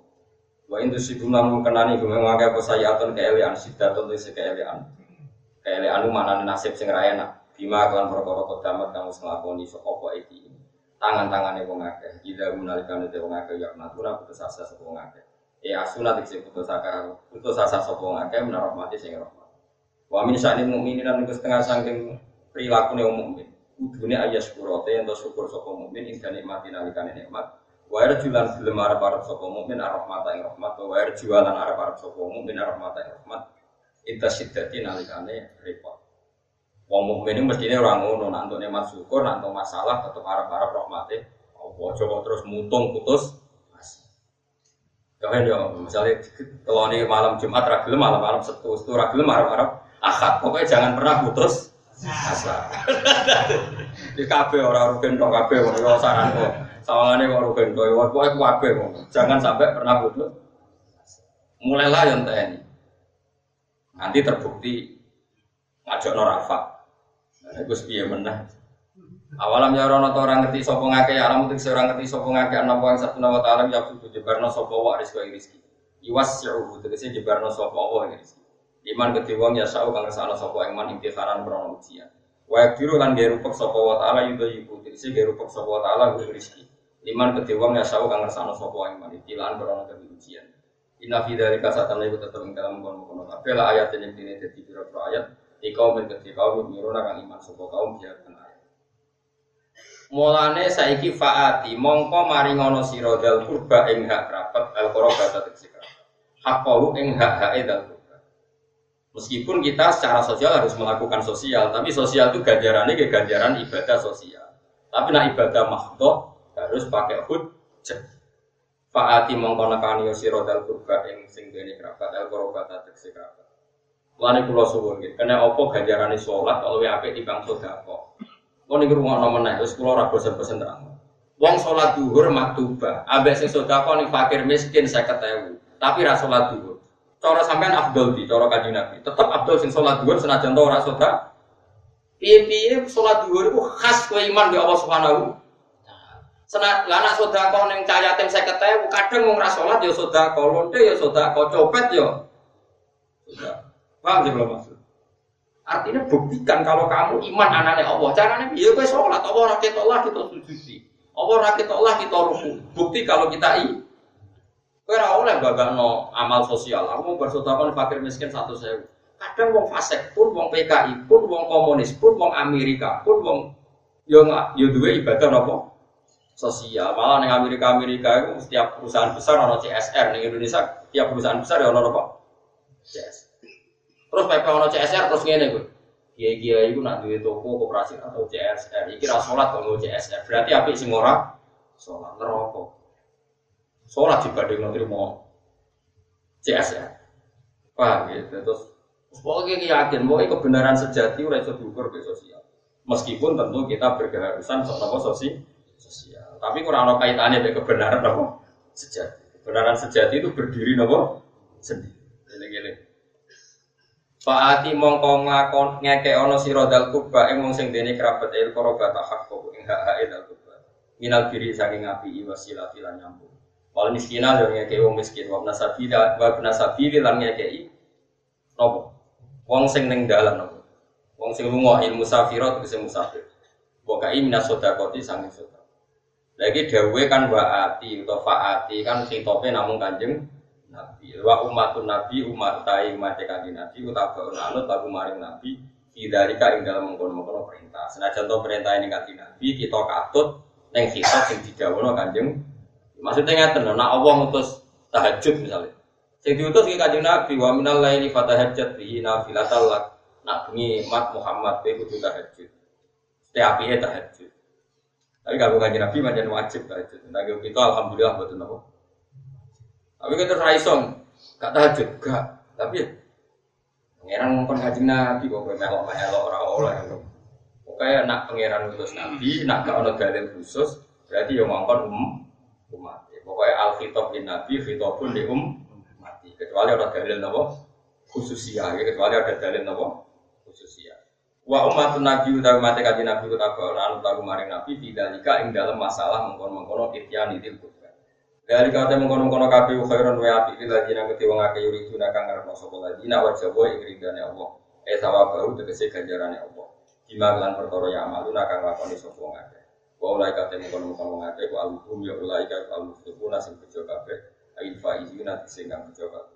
Wa indu siduna kenani gume ngake apa sayatun keelian sidatun tegese keelian. Keelian mana nasib sing ra enak. Bima kan perkara kodamat kang wis nglakoni sapa iki tangan-tangannya wong akeh. Ida menalikane te wong akeh ya natura putus asa sapa wong akeh. E asunat iki putus asa putus asa sapa wong akeh mati sing rahmat. Wa min sya'nil mukminin lan iku setengah saking prilakune wong mukmin. Kudune ayas kurote ento syukur sapa mukmin ing nikmati nalikane nikmat. Wa jualan gelem arep-arep sapa mukmin arahmat ing rahmat wa jualan arep-arep sapa mukmin arahmat ing rahmat. Inta siddati nalikane repot. Wong mukmin ini mestinya orang ngono, nak untuk nikmat syukur, nak untuk masalah tetap harap-harap rahmati. Oh, coba terus mutung putus. Jangan ya, misalnya kalau ini malam Jumat ragil malam malam setu, setu ragil malam malam akad. Pokoknya jangan pernah putus asa. Di kafe orang rugen dong kafe orang saran kok. Sawangannya orang rugen dong, pokoknya kafe Jangan sampai pernah putus. Mulailah yang tni. Nanti terbukti ngajak norafa. Iku piye menah. Awalam ya rono orang ngerti sapa ngake alam utik orang ngerti sapa ngake ana wong satu nama taala ya kudu jebarno sapa wa rezeki rezeki. Iwas yu'u tegese jebarno sapa wa rezeki. Iman gede wong ya sa'u kang ngersakno sapa iman imtihanan krono ujian. Wa biru lan ge rupek sapa wa taala yudo yiku tegese ge rupek sapa wa taala ing rezeki. Iman gede wong ya sa'u kang ngersakno sapa iman imtihanan krono ujian. Inna fi dzalika satan iku tetep ing dalam kono-kono. Kabeh ayat yang dene dadi pira ayat Min kedhi kaum miruna kang iman sapa kaum biar benar. Mulane saiki faati mongko mari ngono sira dal kurba ing hak kerabat al qurba tegese kerabat. Hakahu ing hak-hake dal kurba. Meskipun kita secara sosial harus melakukan sosial, tapi sosial itu ganjarannya ke ganjaran ibadah sosial. Tapi nak ibadah makhluk harus pakai hujjah. Faati mongko nekani sira dal kurba ing sing dene kerabat al qurba tegese. Lani pulau suwun gitu. Kena opo ganjaran sholat kalau wa apik timbang sedekah. Kau nih rumah nomor naik, terus pulau ragu bosen terang. Wong sholat duhur maktuba, abek sing sedekah nih fakir miskin saya ketemu. Tapi ras sholat duhur. Cara sampean Abdul di, cara kaji nabi. Tetap Abdul sing sholat duhur senajan tau ras sedekah. Piye-piye sholat duhur itu khas kue iman di Allah Subhanahu Senat lana kau neng cahaya tem saya ketemu kadang mau ngeras sholat ya kau lonte ya kau copet ya. Sudah. Paham sih belum maksud? Artinya buktikan kalau kamu iman anaknya Allah. Caranya ya kowe sholat, Allah rakyat Allah kita sujudi. Allah rakyat Allah kita ruku. Bukti kalau kita i. Ora oleh no amal sosial. Aku mau bersedekah fakir miskin satu saya. Kadang wong fasik pun, wong PKI pun, wong komunis pun, wong Amerika pun, wong yo yo duwe ibadah napa? Sosial. Malah ning Amerika Amerika itu setiap perusahaan besar ono CSR, ning Indonesia tiap perusahaan besar ya ono apa? CSR. Terus PP ono CSR terus ngene kuwi. Kiai-kiai itu nak duwe toko koperasi atau CSR. Iki ra salat kok CSR. Berarti apik sing ora salat neraka. Salat dibanding mau CSR. Paham gitu. Terus Pokoknya yakin bahwa kebenaran sejati udah bisa diukur ke sosial. Meskipun tentu kita berkeharusan soal sosial. sosial. Tapi kurang ada kaitannya dengan kebenaran apa sejati. Kebenaran sejati itu berdiri nopo sendiri. Gini-gini. Pak Ati mongko ngakon ngeke ono siro dal kubba ing wong sing dene kerabat il hak kok ing hak hak dal kubba. Minal diri saking api iwasilati lan nyambung. Wal miskina yo ngeke wong miskin wa nasabila wa nasabili lan ngeke nopo Wong sing ning dalan nopo. Wong sing lunga ilmu safirat sing musafir. Wakai minas sodakoti sangi sedekah. Lagi dawe kan waati atau faati kan tope namun kanjeng Nabi. Wa umatun Nabi umat tai umat kanjeng Nabi utawa anut lagu maring Nabi Idarika ing dalam mengkono-mengkono perintah. Senajan to perintah ini kanjeng Nabi kita katut neng kitab sing didhawuhna kanjeng. Maksudnya ngaten, nek Allah ngutus tahajud misalnya. Sing diutus ki Kanjeng Nabi wa minal laili fatahajjat bihi nafilatal lak. Nak bengi mat Muhammad kowe kudu tahajud. Setiap tahajud. Tapi kalau Kanjeng Nabi macam wajib tahajud. Nah kita alhamdulillah betul napa. Tapi kita raisong gak tahajud gak. Tapi ya pangeran ngomong Kanjeng Nabi kok kowe melok-melok ora oleh. Pokoknya nak pangeran utus Nabi, nak gak ono dalil khusus, berarti yang ngomong um, umat. Pokoknya al khitab bin Nabi, khitabun di um, kecuali ada dalil nopo khususia ya kecuali ada dalil nopo khususia wa umat nabi utawi mate kaji nabi utawa anu tahu maring nabi jika ing dalam masalah mengkono ityani til dari kata mengkono mengkono kafe khairan wa api ila dina keti wong akeh yuri tuna kang ngarepno sapa ladina wa jabo ing ridane Allah. Eh sawabahu tegese ganjarane Allah. Bima lan perkara ya amaluna kang lakoni sapa wong wa ulai kate mengkono mengkono wong akeh wa alhum ya ulai ka alhum sing bejo kabeh ail faizina sing kang bejo kabeh